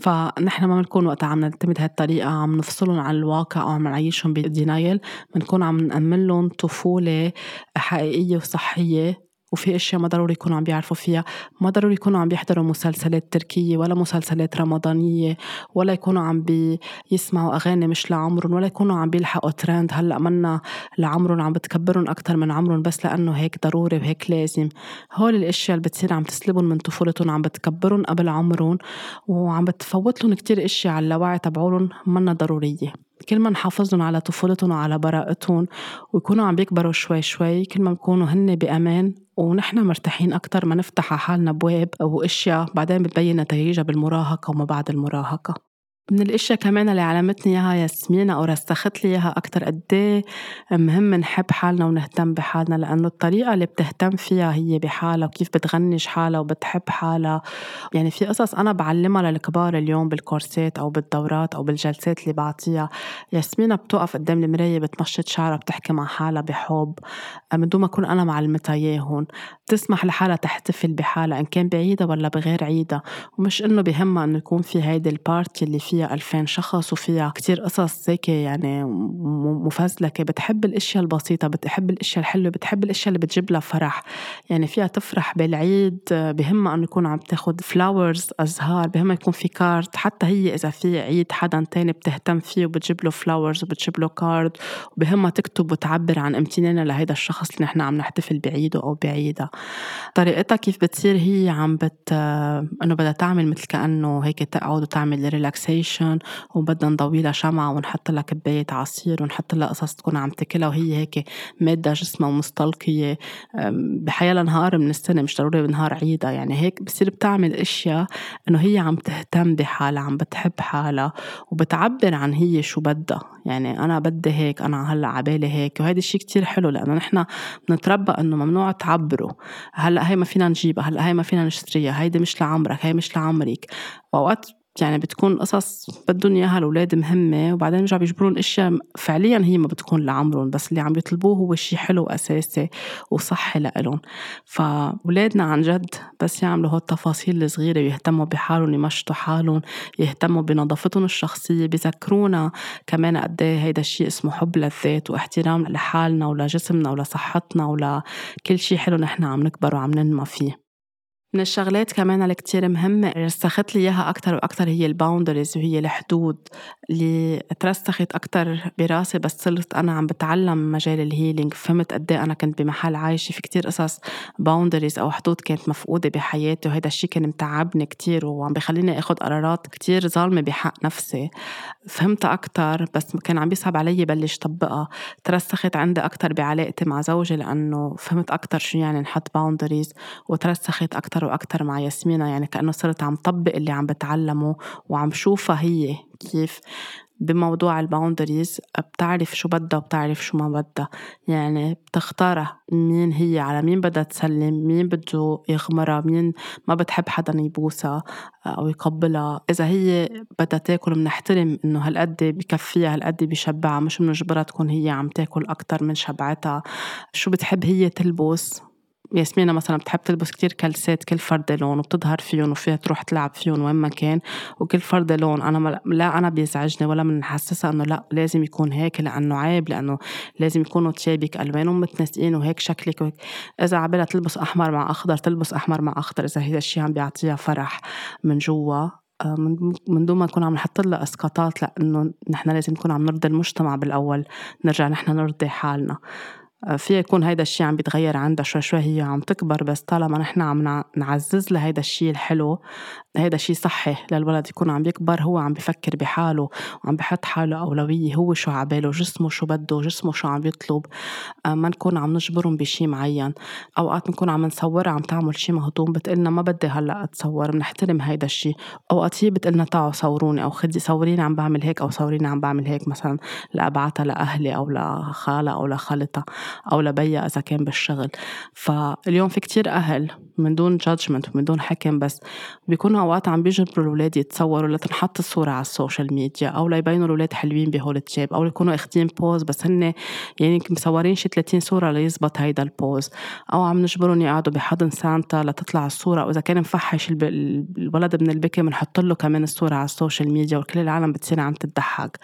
فنحن ما بنكون وقتها عم نعتمد هالطريقة عم نفصلهم عن الواقع أو عم نعيشهم بدينايل. بنكون عم نأمن لهم طفولة حقيقية وصحية. وفي أشياء ما ضروري يكونوا عم بيعرفوا فيها. ما ضروري يكونوا عم بيحضروا مسلسلات تركية ولا مسلسلات رمضانية ولا يكونوا عم بيسمعوا أغاني مش لعمرهم ولا يكونوا عم بيلحقوا ترند هلأ منا لعمرهم عم بتكبرهم أكثر من عمرهم بس لأنه هيك ضروري وهيك لازم. هول الأشياء اللي بتصير عم تسلبهم من طفولتهم عم بتكبرهم قبل عمرهم وعم بتفوت لهم كثير أشياء على اللاوعي تبعولهم منا ضرورية. كل ما نحافظهم على طفولتهم وعلى براءتهم ويكونوا عم بيكبروا شوي شوي كل ما بيكونوا هن بأمان ونحن مرتاحين أكتر ما نفتح على حالنا أبواب وأشياء بعدين بتبين نتائجها بالمراهقة وما بعد المراهقة. من الأشياء كمان اللي علمتني إياها ياسمين أو رسخت لي إياها أكثر قد إيه مهم نحب حالنا ونهتم بحالنا لأنه الطريقة اللي بتهتم فيها هي بحالها وكيف بتغنج حالها وبتحب حالها. يعني في قصص أنا بعلمها للكبار اليوم بالكورسات أو بالدورات أو بالجلسات اللي بعطيها. ياسمين بتوقف قدام المراية بتمشط شعرها بتحكي مع حالها بحب. من دون ما أكون أنا معلمتها إياهم. بتسمح لحالها تحتفل بحالها إن كان بعيدها ولا بغير عيدها ومش إنه بهمها إنه يكون في هيدي البارتي اللي فيها فيها ألفين شخص وفيها كتير قصص هيك يعني مفزلكة بتحب الأشياء البسيطة بتحب الأشياء الحلوة بتحب الأشياء اللي بتجيب لها فرح. يعني فيها تفرح بالعيد بهمها أنه يكون عم تاخد flowers أزهار بهمها يكون في card حتى هي إذا في عيد حدا تاني بتهتم فيه وبتجيب له flowers وبتجيب له card وبهمها تكتب وتعبر عن امتنانها لهيدا الشخص اللي نحن عم نحتفل بعيده أو بعيدها طريقتها كيف بتصير؟ هي عم بت إنه بدها تعمل مثل كأنه هيك تقعد وتعمل relaxation occasion وبدنا نضوي لها شمعة ونحط لها كباية عصير ونحط لها قصص تكون عم تاكلها وهي هيك مادة جسمها ومستلقية. بحيالها نهار من السنة مش ضروري بنهار عيدها. يعني هيك بتصير بتعمل أشياء إنه هي عم تهتم بحالها عم بتحب حالها وبتعبر عن هي شو بدها. يعني أنا بدي هيك أنا هلأ عبالي هيك. وهذا الشيء كتير حلو لأنه نحن بنتربى إنه ممنوع تعبروا. هلأ هي ما فينا نجيبها هلأ هي ما فينا نشتريها هيدي مش لعمرك هي مش لعمرك. وأوقات يعني بتكون قصص بدهم اياها الاولاد مهمة وبعدين بيرجعوا بيجبرون أشياء فعليا هي ما بتكون لعمرهم بس اللي عم يطلبوه هو شيء حلو اساسي وصحي لإلهم. فأولادنا عن جد بس يعملوا هالتفاصيل الصغيرة ويهتموا بحالهم يمشطوا حالهم يهتموا بنظافتهم الشخصية بذكرونا كمان قد إيه هيدا الشيء اسمه حب للذات واحترام لحالنا ولجسمنا ولصحتنا ولكل شيء حلو نحن عم نكبر وعم ننمى فيه. من الشغلات كمان اللي كتير مهمة رسخت لي إياها أكتر وأكتر هي ال boundaries وهي الحدود اللي ترسخت أكتر براسي بس صرت أنا عم بتعلم مجال ال healing فهمت قد إيه أنا كنت بمحل عايشة. في كتير قصص boundaries أو حدود كانت مفقودة بحياتي وهذا الشيء كان متعبني كتير وعم بخليني آخد قرارات كتير ظالمة بحق نفسي. فهمتها أكتر بس كان عم بيصعب علي بلش طبقها. ترسخت عندي أكتر بعلاقتي مع زوجي لأنه فهمت أكتر شو يعني نحط boundaries وترسخت أكتر أكتر وأكتر مع ياسمينة يعني كأنه صرت عم طبق اللي عم بتعلمه وعم شوفها هي كيف بموضوع الباوندريز بتعرف شو بدها وبتعرف شو ما بدها. يعني بتختارها مين هي على مين بدها تسلم مين بده يغمرها مين ما بتحب حدا يبوسها أو يقبلها. إذا هي بدها تاكل بنحترم إنه هالقد بكفيها هالقد بشبعها مش بنجبرها تكون هي عم تاكل أكتر من شبعتها. شو بتحب هي تلبس؟ ياسمينة مثلا بتحب تلبس كتير كلسات كل فردة لون وبتظهر فيهم وفيها تروح تلعب فيهم وين ما كان وكل فردة لون. أنا لا أنا بيزعجني ولا بنحسسها إنه لا لازم يكون هيك لأنه عيب لأنه لازم يكونوا تشابك ألوانهم متناسقين وهيك شكلك. وهيك إذا عبالها تلبس أحمر مع أخضر تلبس أحمر مع أخضر. إذا هذا الشيء عم بيعطيها فرح من جوا آه، من دون ما نكون عم نحط لها إسقاطات لأنه نحن لازم نكون عم نرضي المجتمع بالأول. نرجع نحن نرضي حالنا. في يكون هيدا الشيء عم بيتغير عندها شوي شوي هي عم تكبر بس طالما نحن عم نعزز لها هيدا الشيء الحلو هيدا شيء صحي للولد يكون عم يكبر هو عم بفكر بحاله وعم بحط حاله أولوية هو شو عباله جسمه شو بده جسمه شو عم يطلب. آه، ما نكون عم نجبرهم بشيء معين. أوقات بنكون عم نصورها عم تعمل شيء مهضوم بتقلنا ما بدي هلأ أتصور بنحترم هيدا الشيء أوقات هي بتقلنا تعوا صوروني أو خدي صوريني عم بعمل هيك أو صوريني عم بعمل هيك مثلا لأبعتها لأهلي أو لخالها أو لخالتها أو لبيها إذا كان بالشغل. فاليوم في كتير أهل من دون judgment ومن دون حكم بس بيكونوا أوقات عم بيجبروا الأولاد يتصوروا لتنحط الصورة على ال social media أو ليبينوا الأولاد حلوين بهول التياب أو يكونوا أخدين pose بس هن يعني مصورين شي 30 صورة ليزبط هيدا ال pose أو عم نجبرهم يقعدوا بحضن سانتا لتطلع الصورة وإذا كان مفحم الولد من البكي بنحط له كمان الصورة على ال social media وكل العالم بتصير عم تضحك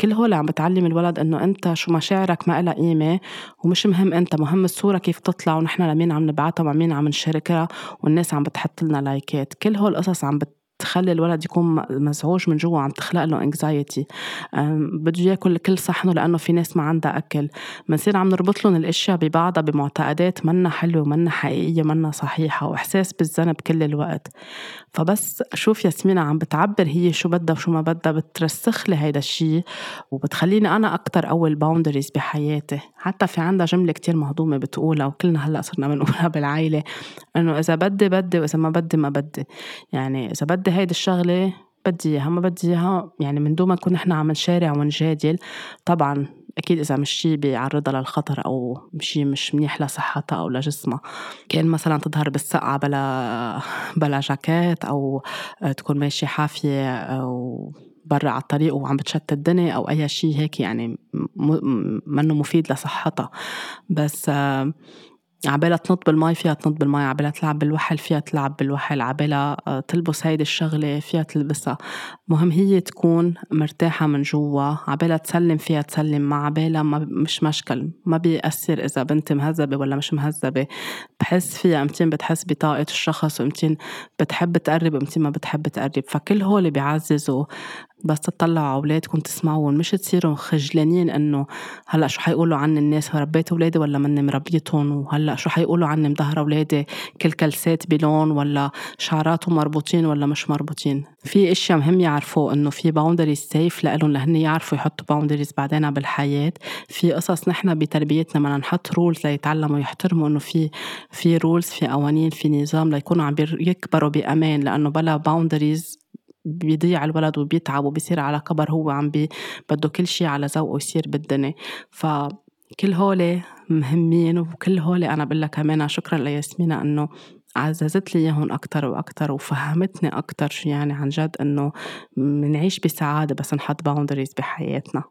كل هول عم بتعلم الولد إنه أنت شو مشاعرك ما لها قيمة ومش مهم أنت مهم الصورة كيف تطلع ونحن لمين عم نبعتها ومع مين عم نشاركها والناس عم بتحط لنا لايكات كل هول القصص عم بت تخلي الولد يكون مزعوج من جوا عم تخلق له انكزايتي بده ياكل كل صحنه لأنه في ناس ما عندها أكل. بنصير عم نربط لهم الأشياء ببعضها بمعتقدات منا حلوة منا حقيقية منا صحيحة وإحساس بالذنب كل الوقت. فبس شوف ياسمينة عم بتعبر هي شو بدها وشو ما بدها بترسخ لي هيدا الشيء وبتخليني أنا أكثر أول باوندريز بحياتي. حتى في عندها جملة كتير مهضومة بتقولها وكلنا هلأ صرنا بنقولها بالعائله إنه إذا بدي بدي وإذا ما بدي ما بدي. يعني إذا بدي هيدي الشغلة بدي إياها ما بدي إياها. يعني من دون ما نكون نحن عم نشارع ونجادل طبعا أكيد إذا مش شيء بيعرضها للخطر أو شيء مش منيح لصحتها أو لجسمها. كأن مثلا تظهر بالسقعة بلا بلا جاكيت أو تكون ماشية حافية أو برا على الطريق وعم بتشتت الدنيا أو أي شيء هيك يعني منه مفيد لصحتها. بس عبالها تنط بالمي فيها تنط بالمي عبالها تلعب بالوحل فيها تلعب بالوحل عبالها آه، تلبس هيدي الشغلة فيها تلبسها. مهم هي تكون مرتاحة من جوا عبالها تسلم فيها تسلم مع عبالها ما مش مشكل ما بيأثر إذا بنتي مهذبة ولا مش مهذبة. بحس فيها أمتين بتحس بطاقة الشخص وأمتين بتحب تقرب وأمتين ما بتحب تقرب. فكل هول بيعززوا بس تطلعوا على أولادكم تسمعون مش تصيروا خجلانين إنه هلأ شو حيقولوا عني الناس ربيت أولادي ولا مني مربيتهم؟ وهلأ شو حيقولوا عني مظهر أولادي؟ كلساتهم بلون ولا شعراتهم مربوطين ولا مش مربوطين؟ في أشياء مهم يعرفوا إنه في boundaries safe لهم لهن يعرفوا يحطوا boundaries بعدين بالحياة. في قصص نحن بتربيتنا بدنا نحط rules ليتعلموا يحترموا إنه في في rules في قوانين في نظام ليكونوا عم يكبروا بأمان لإنه بلا boundaries بيضيع الولد وبيتعب وبيصير على كبر هو عم بي بده كل شيء على ذوقه يصير بالدنيا. فكل هول مهمين وكل هول أنا بقول لك كمان شكرا لياسمينة إنه عززت لي إياهم أكتر وأكتر وفهمتني أكتر شو يعني عن جد إنه منعيش بسعادة بس نحط boundaries بحياتنا.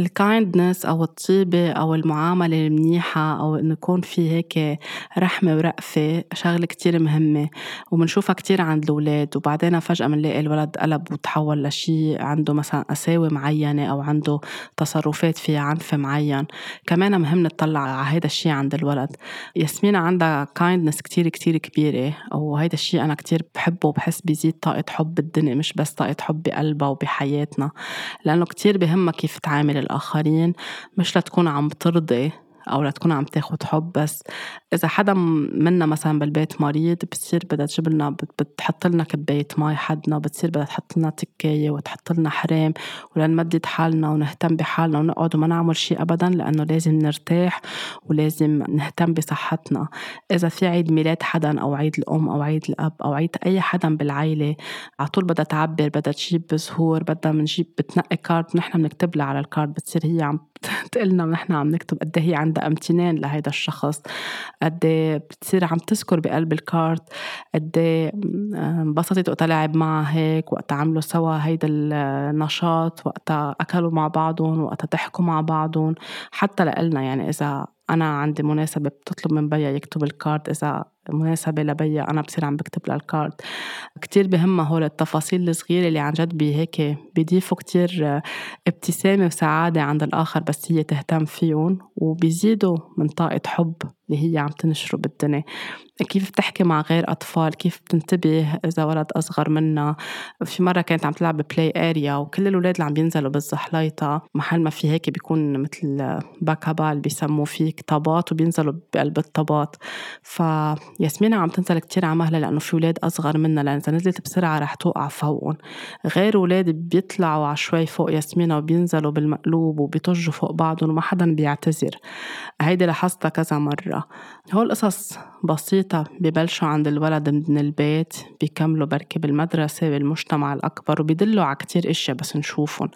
ال kindness أو الطيبة أو المعاملة المنيحة أو إنه يكون في هيك رحمة ورأفة شغلة كتير مهمة. وبنشوفها كتير عند الأولاد. وبعدين فجأة بنلاقي الولد قلب وتحول لشي عنده مثلا قساوة معينة أو عنده تصرفات فيها عنف معين. كمان مهم نطلع على هيدا الشي عند الولد. ياسمينة عندها kindness كتير كتير كبيرة. وهيدا الشي أنا كتير بحبه وبحس بيزيد طاقة حب بالدنيا مش بس طاقة حب بقلبها وبحياتنا. لأنه كتير بهمها كيف تعامل الآخرين مش لتكون عم ترضي. أو لتكون عم تاخد حب بس إذا حدا منا مثلا بالبيت مريض بتصير بدها تجيب لنا بتحط لنا كباية مي حدنا بتصير بدها تحط لنا تكاية وتحط لنا حرام ولنمدد حالنا ونهتم بحالنا ونقعد وما نعمل شيء أبدا لأنه لازم نرتاح ولازم نهتم بصحتنا. إذا في عيد ميلاد حدا أو عيد الأم أو عيد الأب أو عيد أي حدا بالعيلة على طول بدها تعبر بدها تجيب زهور بدها منجيب بتنقي card نحن بنكتب لها على ال card بتصير هي عم تقلنا ونحن عم نكتب قد إيه هي عندها امتنان لهيدا الشخص. قد إيه بتصير عم تذكر بقلب الكارت قد إيه انبسطت وقتها لعب معها هيك وقتها عملوا سوا هيدا النشاط وقتها أكلوا مع بعضهم وقتها ضحكوا مع بعضهم حتى لإلنا يعني إذا أنا عندي مناسبة بتطلب من بيا يكتب ال card إذا مناسبة لبيا أنا بصير عم بكتب لها ال card كتير بهمها هول التفاصيل الصغيرة اللي عن جد بهيك بيضيفوا كتير ابتسامة وسعادة عند الآخر بس هي تهتم فيهم وبيزيدوا من طاقة حب اللي هي عم تنشره بالدنيا. كيف بتحكي مع غير أطفال؟ كيف بتنتبه إذا ولد أصغر منا في مرة كانت عم تلعب ب play area وكل الأولاد اللي عم بينزلوا بالزحليطة محل ما في هيك بيكون مثل fr bac à balles بيسموه فيه طابات وبينزلوا بقلب الطابات فياسمينة عم تنزل كتير على مهلها لأنه في أولاد أصغر منا لأن إذا نزلت بسرعة رح توقع فوقهم. غير أولاد بيطلعوا على شوي فوق ياسمينة وبينزلوا بالمقلوب وبيطجوا فوق بعضهم وما حدا بيعتذر. هيدي لاحظتها كذا مرة. هول قصص بسيطة ببلشوا عند الولد من البيت بيكملوا بركي بالمدرسة بالمجتمع الأكبر وبيدلوا على كتير أشياء بس نشوفهم.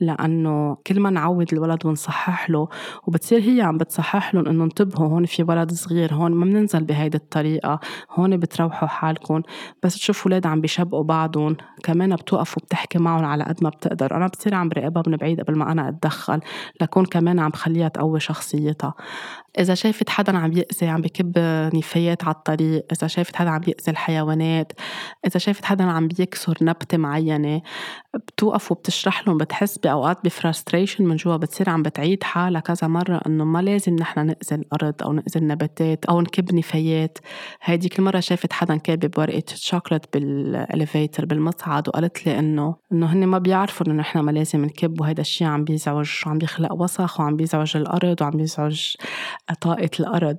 لأنه كل ما نعود الولد ونصحح له وبتصير هي عم بتصحح لهم إنه انتبهوا هون في ولد صغير هون ما بننزل بهيدي الطريقة هون بتروحوا حالكم بس تشوفوا ولاد عم بيشبقوا بعضهم كمان بتوقف وبتحكي معهم على قد ما بتقدر. أنا بصير عم براقبها من بعيد قبل ما أنا أتدخل لكون كمان عم بخليها تقوي شخصيتها. إذا شافت حدا عم يأذي عم بكب نفايات على الطريق إذا شافت حدا عم بيأذي الحيوانات إذا شافت حدا عم بيكسر نبتة معينة بتوقف وبتشرح لهم بتحس بأوقات ب frustration من جوا بتصير عم بتعيد حالها كذا مرة إنه ما لازم نحن نأذي الأرض أو نأذي النباتات أو نكب نفايات. هيديك المرة شافت حدا كابب ورقة شوكولات بال elevator بالمصعد وقالت لي إنه إنه هن ما بيعرفوا إنه نحن ما لازم نكب وهيدا الشيء عم بيزعج وعم بيخلق وسخ وعم بيزعج الأرض وعم بيزعج طاقة الأرض.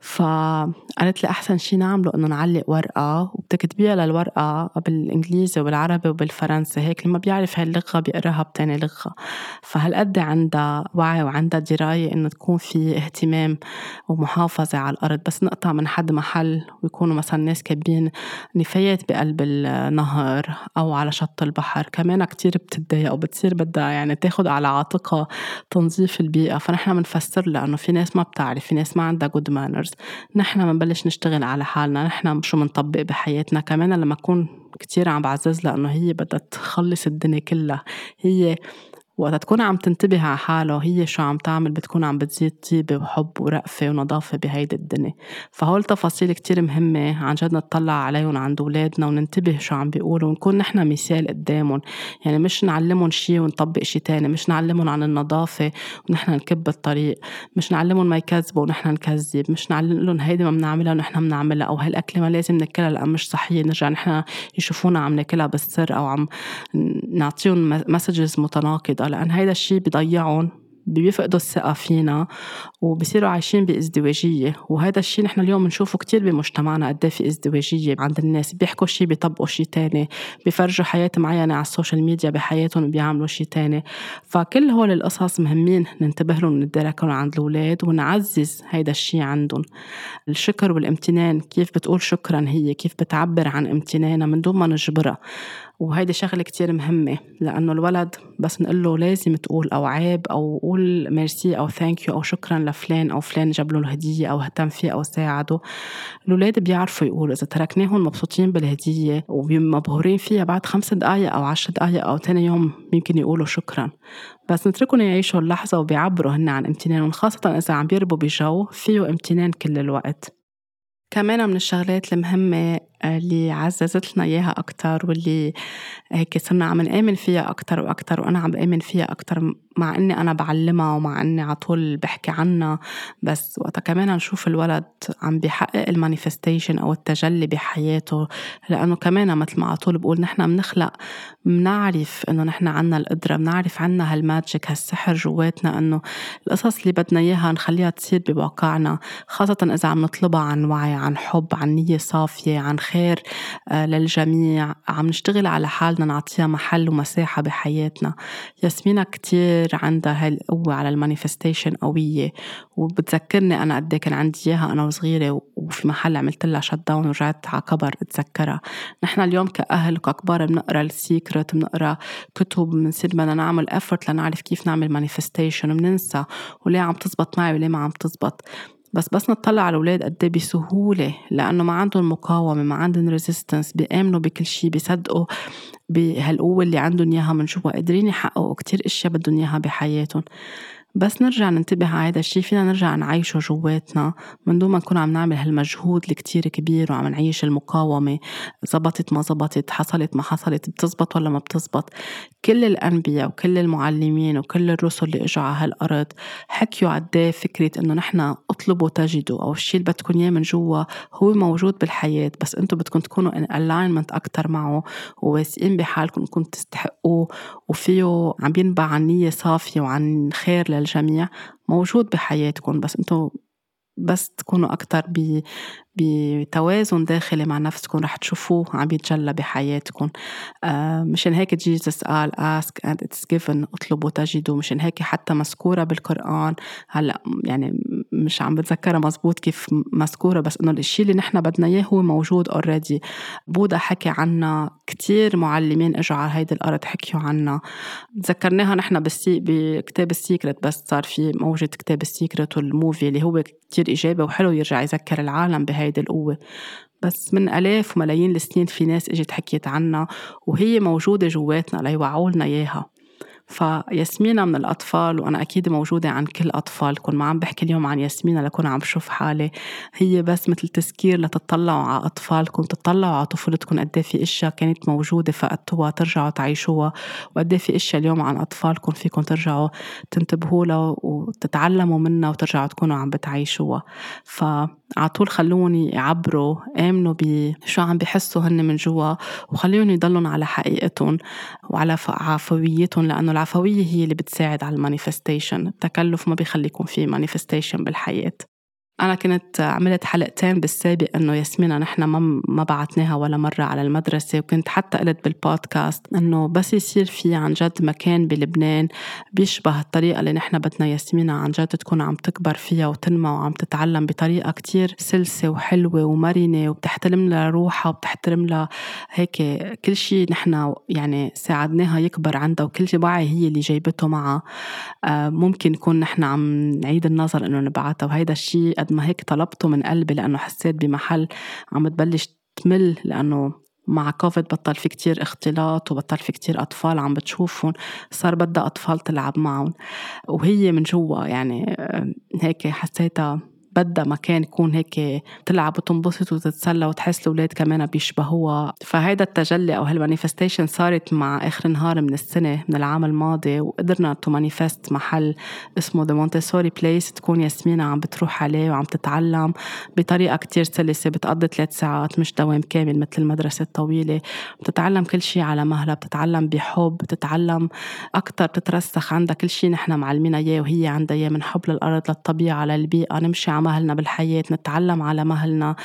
فقالت لي أحسن شي نعمله إنه نعلق ورقة وبتكتبيها للورقة بالإنجليزي وبالعربي وبالفرنسي هيك لما بيعرف هاي اللغة بيقراها بتاني لغة. فهالقد عندها وعي وعندها دراية إنه تكون في اهتمام ومحافظة على الأرض بس نقطع من حد محل ويكونوا مثلا ناس كاتبين نفايات بقلب النهر أو على شط البحر. كمان كتير بتتضايق وبتصير بدها يعني تاخد على عاتقها تنظيف البيئة. فنحن بنفسر لها إنه في ناس ما بتعرف في ناس ما عندها good manners نحن بنبلش نشتغل على حالنا نحن شو بنطبق بحياتنا. كمان لما أكون كتير عم بعزز لها إنه هي بدها تخلص الدنيا كلها. هي وقت تكون عم تنتبه على حالها هي شو عم تعمل بتكون عم بتزيد طيبة وحب ورأفة ونظافة بهيدي الدنيا. فهول تفاصيل كتير مهمة عن جد نطلع عليهم عند أولادنا وننتبه شو عم بيقولوا ونكون نحن مثال قدامهم. يعني مش نعلمهم شي ونطبق شي تاني مش نعلمهم عن النظافة ونحن نكب الطريق مش نعلمهم ما يكذبوا ونحن نكذب مش نعلم لهم هيدي ما بنعملها ونحن بنعملها أو هالأكلة ما لازم ناكلها لأن مش صحية نرجع نحن يشوفونا عم ناكلها بالسر أو عم نعطيهم messages متناقضة لأن هيدا الشيء بضيعهم بيفقدوا الثقة فينا وبصيروا عايشين بإزدواجية. وهذا الشيء نحن اليوم بنشوفه كتير بمجتمعنا قد إيه في إزدواجية عند الناس. بيحكوا شيء بيطبقوا شيء تاني بيفرجوا حياة معينة على ال social media بحياتهم بيعملوا شيء تاني. فكل هول القصص مهمين ننتبه لهم ونتداركهم عند الأولاد ونعزز هيدا الشيء عندهم. الشكر والامتنان كيف بتقول شكرا هي؟ كيف بتعبر عن امتنانها من دون ما نجبرها؟ وهيدي شغلة كتير مهمة لأنه الولد بس نقول له لازم تقول أو عيب أو قول ميرسي أو thank you أو شكرا لفلان أو فلان جاب له الهدية أو اهتم فيه أو ساعده. الأولاد بيعرفوا يقولوا إذا تركناهم مبسوطين بالهدية ومبهورين فيها بعد خمس دقايق أو عشر دقايق أو تاني يوم يمكن يقولوا شكرا. بس نتركهم يعيشوا اللحظة وبيعبروا هن عن امتنانهم خاصة إذا عم بيربوا بجو فيه امتنان كل الوقت. كمان من الشغلات المهمة اللي عززت لنا إياها أكتر واللي هيك صرنا عم نآمن فيها أكتر وأكتر وأنا عم بآمن فيها أكتر مع إني أنا بعلمها ومع إني على طول بحكي عنها بس وقتها كمان نشوف الولد عم بيحقق ال manifestation أو التجلي بحياته لأنه كمان مثل ما على طول بقول نحن بنخلق بنعرف إنه نحن عنا القدرة بنعرف عنا هال magic هالسحر جواتنا إنه القصص اللي بدنا إياها نخليها تصير بواقعنا خاصة إذا عم نطلبها عن وعي عن حب عن نية صافية عن خير آه، للجميع عم نشتغل على حالنا نعطيها محل ومساحة بحياتنا. ياسمينة كتير عندها هاي القوة على ال manifestation قوية. وبتذكرني أنا قد إيه كان عندي إياها أنا وصغيرة وفي محل عملت لها shut down ورجعت على كبر أتذكرها نحن اليوم كأهل وككبار بنقرأ ال Secret بنقرأ كتب بنصير بدنا نعمل effort لنعرف كيف نعمل manifestation وبننسى. وليه عم تزبط معي وليه ما عم تزبط. بس بس نطلع على الأولاد قد إيه بسهولة لأنه ما عندهم مقاومة ما عندهم resistance بيآمنوا بكل شيء بيصدقوا بهالقوة اللي عندهم إياها من جوا قادرين يحققوا كتير أشياء بدهم إياها بحياتهم. بس نرجع ننتبه على هذا الشيء فينا نرجع نعيشه جواتنا من دون ما نكون عم نعمل هالمجهود الكتير كبير وعم نعيش المقاومة زبطت ما زبطت حصلت ما حصلت بتزبط ولا ما بتزبط. كل الأنبياء وكل المعلمين وكل الرسل اللي إجوا على هالأرض حكيوا قد إيه فكرة إنه نحن اطلبوا تجدوا أو الشيء اللي بدكم إياه من جوا هو موجود بالحياة بس أنتم بدكم تكونوا ان الاينمنت أكتر معه وواثقين بحالكم إنكم تستحقوه وفيه عم ينبع عن نية صافية وعن خير للجميع موجود بحياتكم بس أنتم بس تكونوا أكتر بتوازن داخلي مع نفسكم رح تشوفوه عم يتجلى بحياتكم. آه مشان هيك Jesus قال ask and it's given. اطلبوا تجدوا. مشان هيك حتى مذكورة بالقرآن. هلأ يعني مش عم بتذكرها مزبوط كيف مذكورة بس إنه الشيء اللي نحن بدنا إياه هو موجود already بودا حكي عنا كتير معلمين إجوا على هيدي الأرض حكيوا عنا. تذكرناها نحن بالسي بكتاب ال Secret بس صار في موجود كتاب ال Secret وال movie اللي هو كتير إيجابي وحلو يرجع يذكر العالم بهيدي القوة. بس من آلاف وملايين السنين في ناس إجت حكيت عنها وهي موجودة جواتنا ليوعولنا إياها. فياسمينة من الأطفال وأنا أكيد موجودة عن كل أطفالكم ما عم بحكي اليوم عن ياسمينة لكون عم بشوف حالي. هي بس مثل تذكير لتطلعوا على أطفالكم تطلعوا على طفولتكم قد إيه في أشياء كانت موجودة فقدتوها ترجعوا تعيشوها. وقد إيه في أشياء اليوم عن أطفالكم فيكم ترجعوا تنتبهوا لها وتتعلموا منها وترجعوا تكونوا عم بتعيشوها. فعلى طول خلوني يعبروا آمنوا بشو عم بحسوا هن من جوا وخليهم يضلوا على حقيقتهم وعلى عفويتهم لأنه العفوية هي اللي بتساعد على ال manifestation. التكلف ما بيخلي يكون في manifestation بالحياة. أنا كنت عملت حلقتين بالسابق إنه ياسمينة نحن ما ما بعتناها ولا مرة على المدرسة وكنت حتى قلت بالبودكاست إنه بس يصير في عن جد مكان بلبنان بيشبه الطريقة اللي نحن بدنا ياسمينة عن جد تكون عم تكبر فيها وتنمى وعم تتعلم بطريقة كتير سلسة وحلوة ومرنة وبتحترم لها روحها وبتحترم لها هيك كل شيء نحن يعني ساعدناها يكبر عندها وكل وعي هي اللي جايبته معها. آه، ممكن نكون نحن عم نعيد النظر إنه نبعتها وهيدا الشيء قد ما هيك طلبته من قلبي لأنه حسيت بمحل عم تبلش تمل لأنه مع كوفيد بطل في كتير اختلاط وبطل في كتير أطفال عم بتشوفهم صار بدها أطفال تلعب معهم. وهي من جوا يعني آه، هيك حسيتها بدها مكان يكون هيك تلعب وتنبسط وتتسلى وتحس الأولاد كمان بيشبهوها. فهيدا التجلي أو هال manifestation صارت مع آخر نهار من السنة من العام الماضي وقدرنا to manifest محل اسمه ذا مونتسوري بليس تكون ياسمينة عم بتروح عليه وعم تتعلم بطريقة كتير سلسة بتقضي ثلاث ساعات مش دوام كامل مثل المدرسة الطويلة. بتتعلم كل شيء على مهلها بتتعلم بحب بتتعلم أكتر بتترسخ عندها كل شيء نحن معلمينها إياه وهي عندها إياه من حب للأرض للطبيعة للبيئة نمشي مهلنا بالحياة نتعلم على مهلنا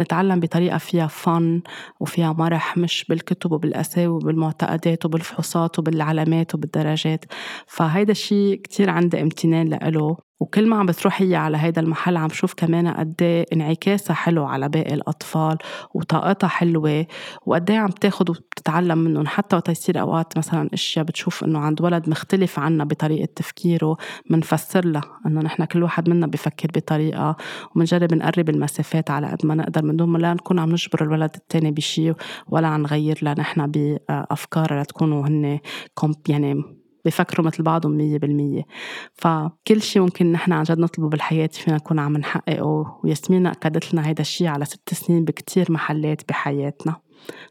نتعلم بطريقة فيها فن وفيها مرح مش بالكتب وبالأساوي وبالمعتقدات وبالفحوصات وبالعلامات وبالدرجات فهيدا الشيء كتير عندي امتنان لإله. وكل ما عم بتروح هي على هيدا المحل عم شوف كمان قد إيه انعكاسها حلو على باقي الأطفال وطاقتها حلوة وقد إيه عم تاخد وبتتعلم منهم. حتى وقت يصير أوقات مثلا أشياء بتشوف إنه عند ولد مختلف عنا بطريقة تفكيره بنفسر لها إنه نحن كل واحد منا بفكر بطريقة وبنجرب نقرب المسافات على قد ما نقدر من دون ما لا نكون عم نجبر الولد الثاني بشيء ولا عم نغير له نحن بأفكار لتكونوا هن يعني بفكروا مثل بعضهم مية بالمية. فكل شيء ممكن نحن عن جد نطلبه بالحياة فينا نكون عم نحققه. وياسمين أكدت لنا هيدا الشيء على ست سنين بكتير محلات بحياتنا.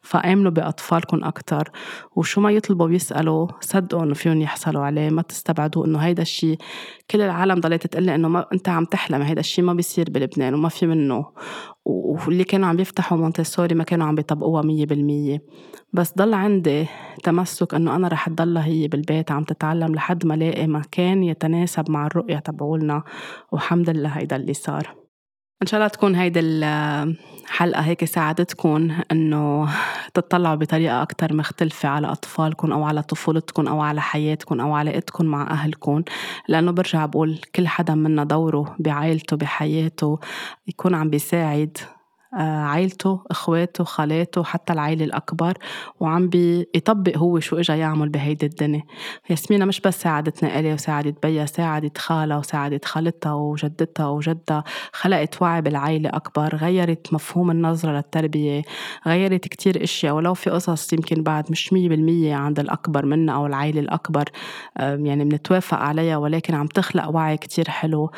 فآمنوا بأطفالكم أكتر. وشو ما يطلبوا بيسألوا صدقوا إنه فيهم يحصلوا عليه ما تستبعدوا إنه هيدا الشيء كل العالم ضلت تقلي إنه ما أنت عم تحلم هيدا الشيء ما بيصير بلبنان وما في منه. واللي كانوا عم يفتحوا مونتسوري ما كانوا عم بيطبقوها مية بالمية. بس ضل عندي تمسك إنه أنا رح تضلها هي بالبيت عم تتعلم لحد ما لاقي مكان يتناسب مع الرؤية تبعولنا. والحمد لله هيدا اللي صار. إن شاء الله تكون هيدي الحلقة هيك ساعدتكم إنه تطلعوا بطريقة أكتر مختلفة على أطفالكم أو على طفولتكم أو على حياتكم أو علاقتكم مع أهلكم لأنه برجع بقول كل حدا منا دوره بعائلته بحياته يكون عم بيساعد آه، عائلته إخواته خالاته حتى العائله الأكبر وعم بيطبق هو شو اجى يعمل بهيدي الدنيا. ياسمينة مش بس ساعدتنا إلي وساعدت بيا ساعدت خالها وساعدت خالتها وجدتها وجدها. خلقت وعي بالعائله أكبر غيرت مفهوم النظرة للتربية غيرت كتير إشياء. ولو في قصص يمكن بعد مش مية بالمية عند الأكبر منا أو العائله الأكبر يعني بنتوافق عليها ولكن عم تخلق وعي كتير حلو.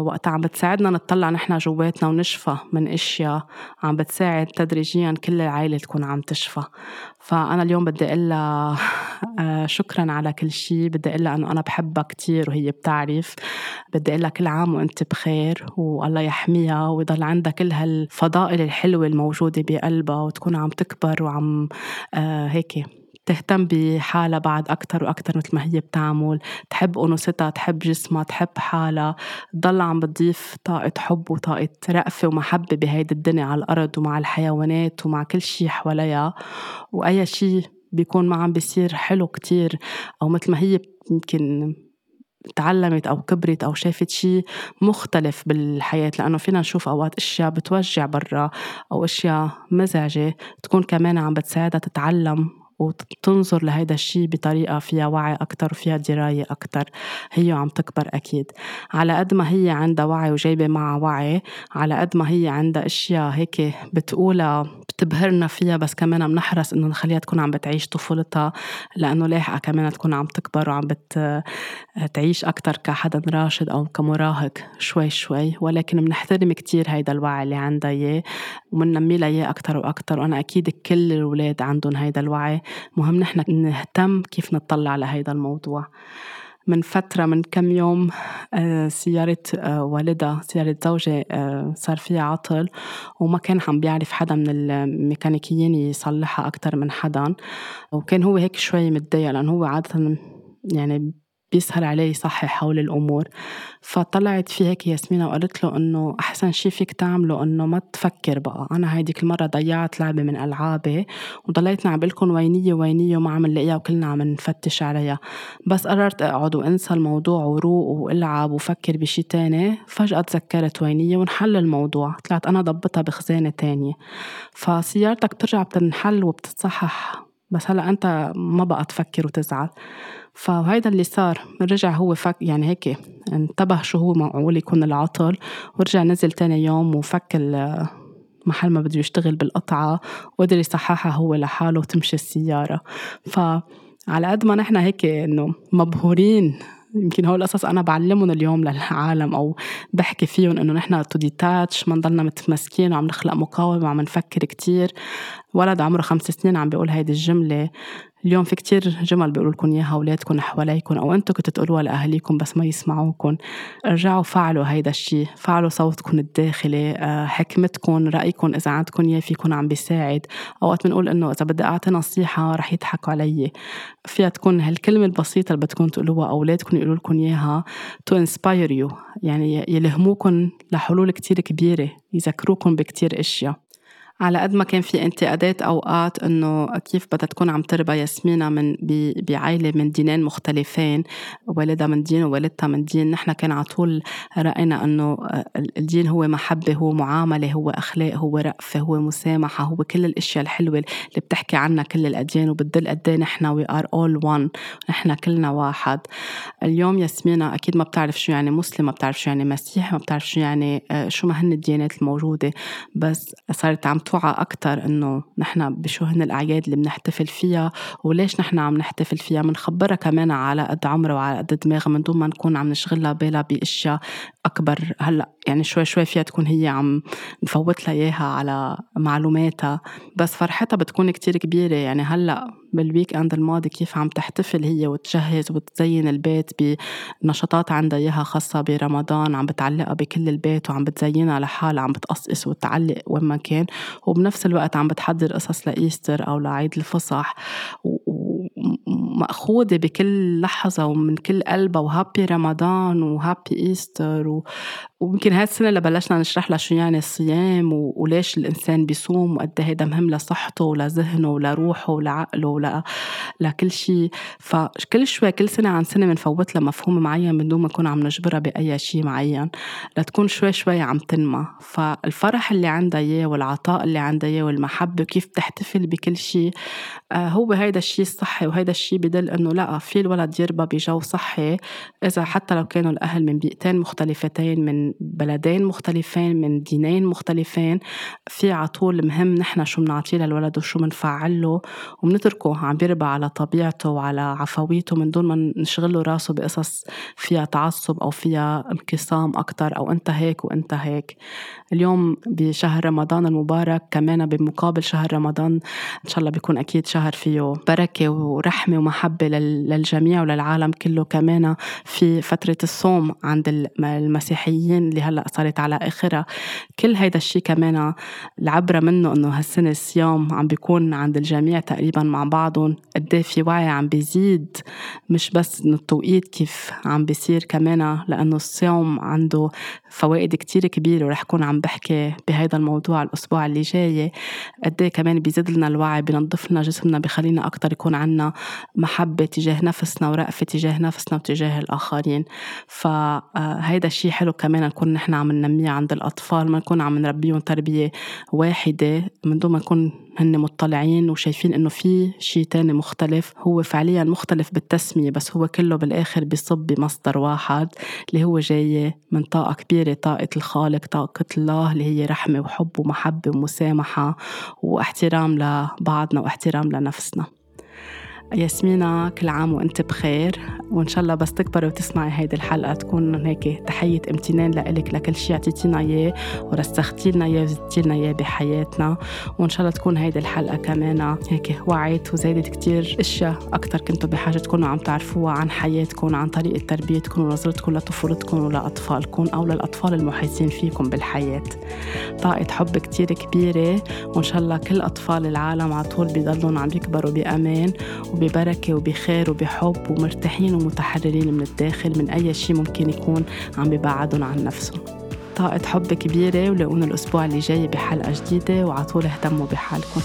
وقتها عم بتساعدنا نطلع نحن جواتنا ونشفى من أشياء عم بتساعد تدريجيا كل العائلة تكون عم تشفى. فأنا اليوم بدي أقول لها آه، شكرا على كل شيء بدي أقول لها أنه أنا بحبها كتير وهي بتعرف. بدي أقول لها كل عام وأنت بخير والله يحميها ويضل عندها كل هالفضائل الحلوة الموجودة بقلبها وتكون عم تكبر وعم آه، هيك. تهتم بحالها بعد أكتر وأكتر مثل ما هي بتعمل تحب أنوثتها تحب جسمها تحب حالها. تضل عم بتضيف طاقة حب وطاقة رأفة ومحبة بهيدي الدنيا على الأرض ومع الحيوانات ومع كل شي حواليها. وأي شي بيكون ما عم بيصير حلو كتير أو مثل ما هي يمكن تعلمت أو كبرت أو شافت شيء مختلف بالحياة. لأنه فينا نشوف أوقات أشياء بتوجع برا أو أشياء مزعجة تكون كمان عم بتساعدها تتعلم وتنظر لهيدا الشيء بطريقة فيها وعي أكتر وفيها دراية أكتر. هي عم تكبر أكيد. على قد ما هي عندها وعي وجايبة معها وعي على قد ما هي عندها أشياء هيك بتقولها بتبهرنا فيها بس كمان بنحرص إنه نخليها تكون عم بتعيش طفولتها لأنه لاحقة كمان تكون عم تكبر وعم بتعيش أكتر كحدا راشد أو كمراهق شوي شوي. ولكن بنحترم كتير هيدا الوعي اللي عندها إياه وبننمي لها إياه أكتر وأكتر وأنا أكيد كل الأولاد عندهم هيدا الوعي. مهم نحن نهتم كيف نطلع على هيدا الموضوع. من فترة من كم يوم آه، سيارة آه، والدها سيارة زوجي آه، صار فيها عطل وما كان عم بيعرف حدا من الميكانيكيين يصلحها أكتر من حدا. وكان هو هيك شوي متضايق لأنه هو عادة يعني بيسهل عليه يصحح حول الأمور. فطلعت في هيك ياسمينة وقالت له إنه أحسن شي فيك تعمله إنه ما تفكر بقى. أنا هيديك المرة ضيعت لعبة من ألعابي وضليتنا عم بقولكم وينية وينية وما عم نلاقيها وكلنا عم نفتش عليها. بس قررت أقعد وأنسى الموضوع وروق وألعب وفكر بشي تاني. فجأة تذكرت وينية ونحل الموضوع. طلعت أنا ضبطها بخزانة تانية. فسيارتك بترجع بتنحل وبتتصحح. بس هلا أنت ما بقى تفكر وتزعل. فهيدا اللي صار رجع هو فك يعني هيك انتبه شو هو معقول يكون العطل ورجع نزل تاني يوم وفك محل ما بده يشتغل بالقطعة وقدر يصححها هو لحاله وتمشي السيارة. فعلى قد ما نحن هيك إنه مبهورين يمكن هول القصص أنا بعلمهم اليوم للعالم أو بحكي فيهم إنه نحن تو ديتاتش ما نضلنا متمسكين وعم نخلق مقاومة وعم نفكر كتير. ولد عمره خمس سنين عم بيقول هيدي الجملة. اليوم في كتير جمل بيقولوا لكم إياها أولادكم حواليكم أو أنتم كنتوا تقولوها لأهاليكم بس ما يسمعوكم. ارجعوا فعلوا هيدا الشيء فعلوا صوتكم الداخلي آه، حكمتكم رأيكم إذا عندكم إياه فيكم عم بيساعد. أوقات بنقول إنه إذا بدي أعطي نصيحة رح يضحكوا علي. فيها تكون هالكلمة البسيطة اللي بدكم تقولوها أولادكم يقولوا لكم إياها to inspire you يعني يلهموكم لحلول كتير كبيرة يذكروكم بكتير أشياء. على قد ما كان في انتقادات أوقات إنه كيف بدها تكون عم تربى ياسمينة من بعائلة من دينين مختلفين والدها من دين ووالدتها من دين. نحن كان على طول رأينا إنه الدين هو محبة هو معاملة هو أخلاق هو رأفه هو مسامحة هو كل الأشياء الحلوة اللي بتحكي عنها كل الأديان. وبتدل قد إيه نحن we are all one نحن كلنا واحد. اليوم ياسمينة أكيد ما بتعرف شو يعني مسلم ما بتعرف شو يعني مسيحي ما بتعرف شو يعني آه، شو ما هن الديانات الموجودة. بس صارت عم توعى أكتر إنه نحن بشو هن الأعياد اللي بنحتفل فيها وليش نحن عم نحتفل فيها؟ بنخبرها كمان على قد عمرها وعلى قد دماغها من دون ما نكون عم نشغلها بالها بأشياء أكبر. هلأ يعني شوي شوي فيها تكون هي عم نفوت لها إياها على معلوماتها. بس فرحتها بتكون كتير كبيرة. يعني هلأ بال weekend الماضي كيف عم تحتفل هي وتجهز وتزين البيت بنشاطات عندها إياها خاصة برمضان عم بتعلقها بكل البيت وعم بتزينها لحالها عم بتقصقص وتعلق وين ما كان. وبنفس الوقت عم بتحضر قصص ل Easter أو لعيد الفصح. ومأخوذة بكل لحظة ومن كل قلبها و happy رمضان و happy Easter و... ويمكن هاي السنة اللي بلشنا نشرح لها شو يعني الصيام و... وليش الإنسان بيصوم وقد إيه هيدا مهم لصحته ولذهنه ولروحه ولعقله ول... لكل شيء فكل شوي كل سنة عن سنة بنفوت لها مفهوم معين من دون ما نكون عم نجبرها بأي شيء معين لتكون شوي شوي عم تنمى. فالفرح اللي عندها إياه والعطاء اللي عندها إياه والمحبة وكيف تحتفل بكل شيء آه هو هيدا الشيء الصحي وهيدا الشيء بدل إنه لا في الولد يربى بجو صحي. إذا حتى لو كانوا الأهل من بيئتين مختلفتين من بلدين مختلفين من دينين مختلفين. في عطول مهم نحن شو بنعطيه للولد وشو بنفعل له وبنتركه عم بيربى على طبيعته وعلى عفويته من دون ما نشغله راسه بقصص فيها تعصب أو فيها انقسام أكتر أو أنت هيك وأنت هيك. اليوم بشهر رمضان المبارك كمان بمقابل شهر رمضان إن شاء الله بيكون أكيد شهر فيه بركة ورحمة ومحبة للجميع وللعالم كله كمان في فترة الصوم عند المسيحيين. اللي هلأ صارت على آخرها. كل هيدا الشيء كمان العبرة منه إنه هالسنة الصيام عم بيكون عند الجميع تقريبا مع بعضهم. قد إيه في وعي عم بيزيد مش بس إنه التوقيت كيف عم بيصير كمان لأنه الصيام عنده فوائد كتير كبيرة ورح كون عم بحكي بهيدا الموضوع الأسبوع اللي جاي. قد إيه كمان بيزيد لنا الوعي بينظف لنا جسمنا بخلينا أكتر يكون عنا محبة تجاه نفسنا ورأفة تجاه نفسنا وتجاه الآخرين. فهيدا الشيء حلو كمان نكون نحن عم ننميه عند الأطفال ما نكون عم نربيهم تربية واحدة. من دون ما نكون هن مطلعين وشايفين إنه في شيء تاني مختلف هو فعليا مختلف بالتسمية بس هو كله بالآخر بيصب بمصدر واحد اللي هو جاي من طاقة كبيرة طاقة الخالق طاقة الله اللي هي رحمة وحب ومحبة ومسامحة واحترام لبعضنا واحترام لنفسنا. ياسمينة كل عام وأنت بخير. وإن شاء الله بس تكبري وتسمعي هيدي الحلقة تكون هيك تحية امتنان لإلك لكل شيء أعطيتينا إياه ورسختي لنا إياه وزدتي لنا إياه بحياتنا. وإن شاء الله تكون هيدي الحلقة كمان هيك وعيت وزادت كتير أشياء أكثر كنتوا بحاجة تكونوا عم تعرفوها عن حياتكم عن طريقة تربيتكم ونظرتكم لطفولتكم ولأطفالكم أو للأطفال المحيطين فيكم بالحياة. طاقة حب كتير كبيرة. وإن شاء الله كل أطفال العالم على طول بيضلون عم يكبروا بأمان. وببركة وبخير وبحب ومرتاحين ومتحررين من الداخل من أي شيء ممكن يكون عم ببعدهم عن نفسهم. طاقة حب كبيرة ولاقونا الأسبوع اللي جاي بحلقة جديدة وعطول اهتموا بحالكم.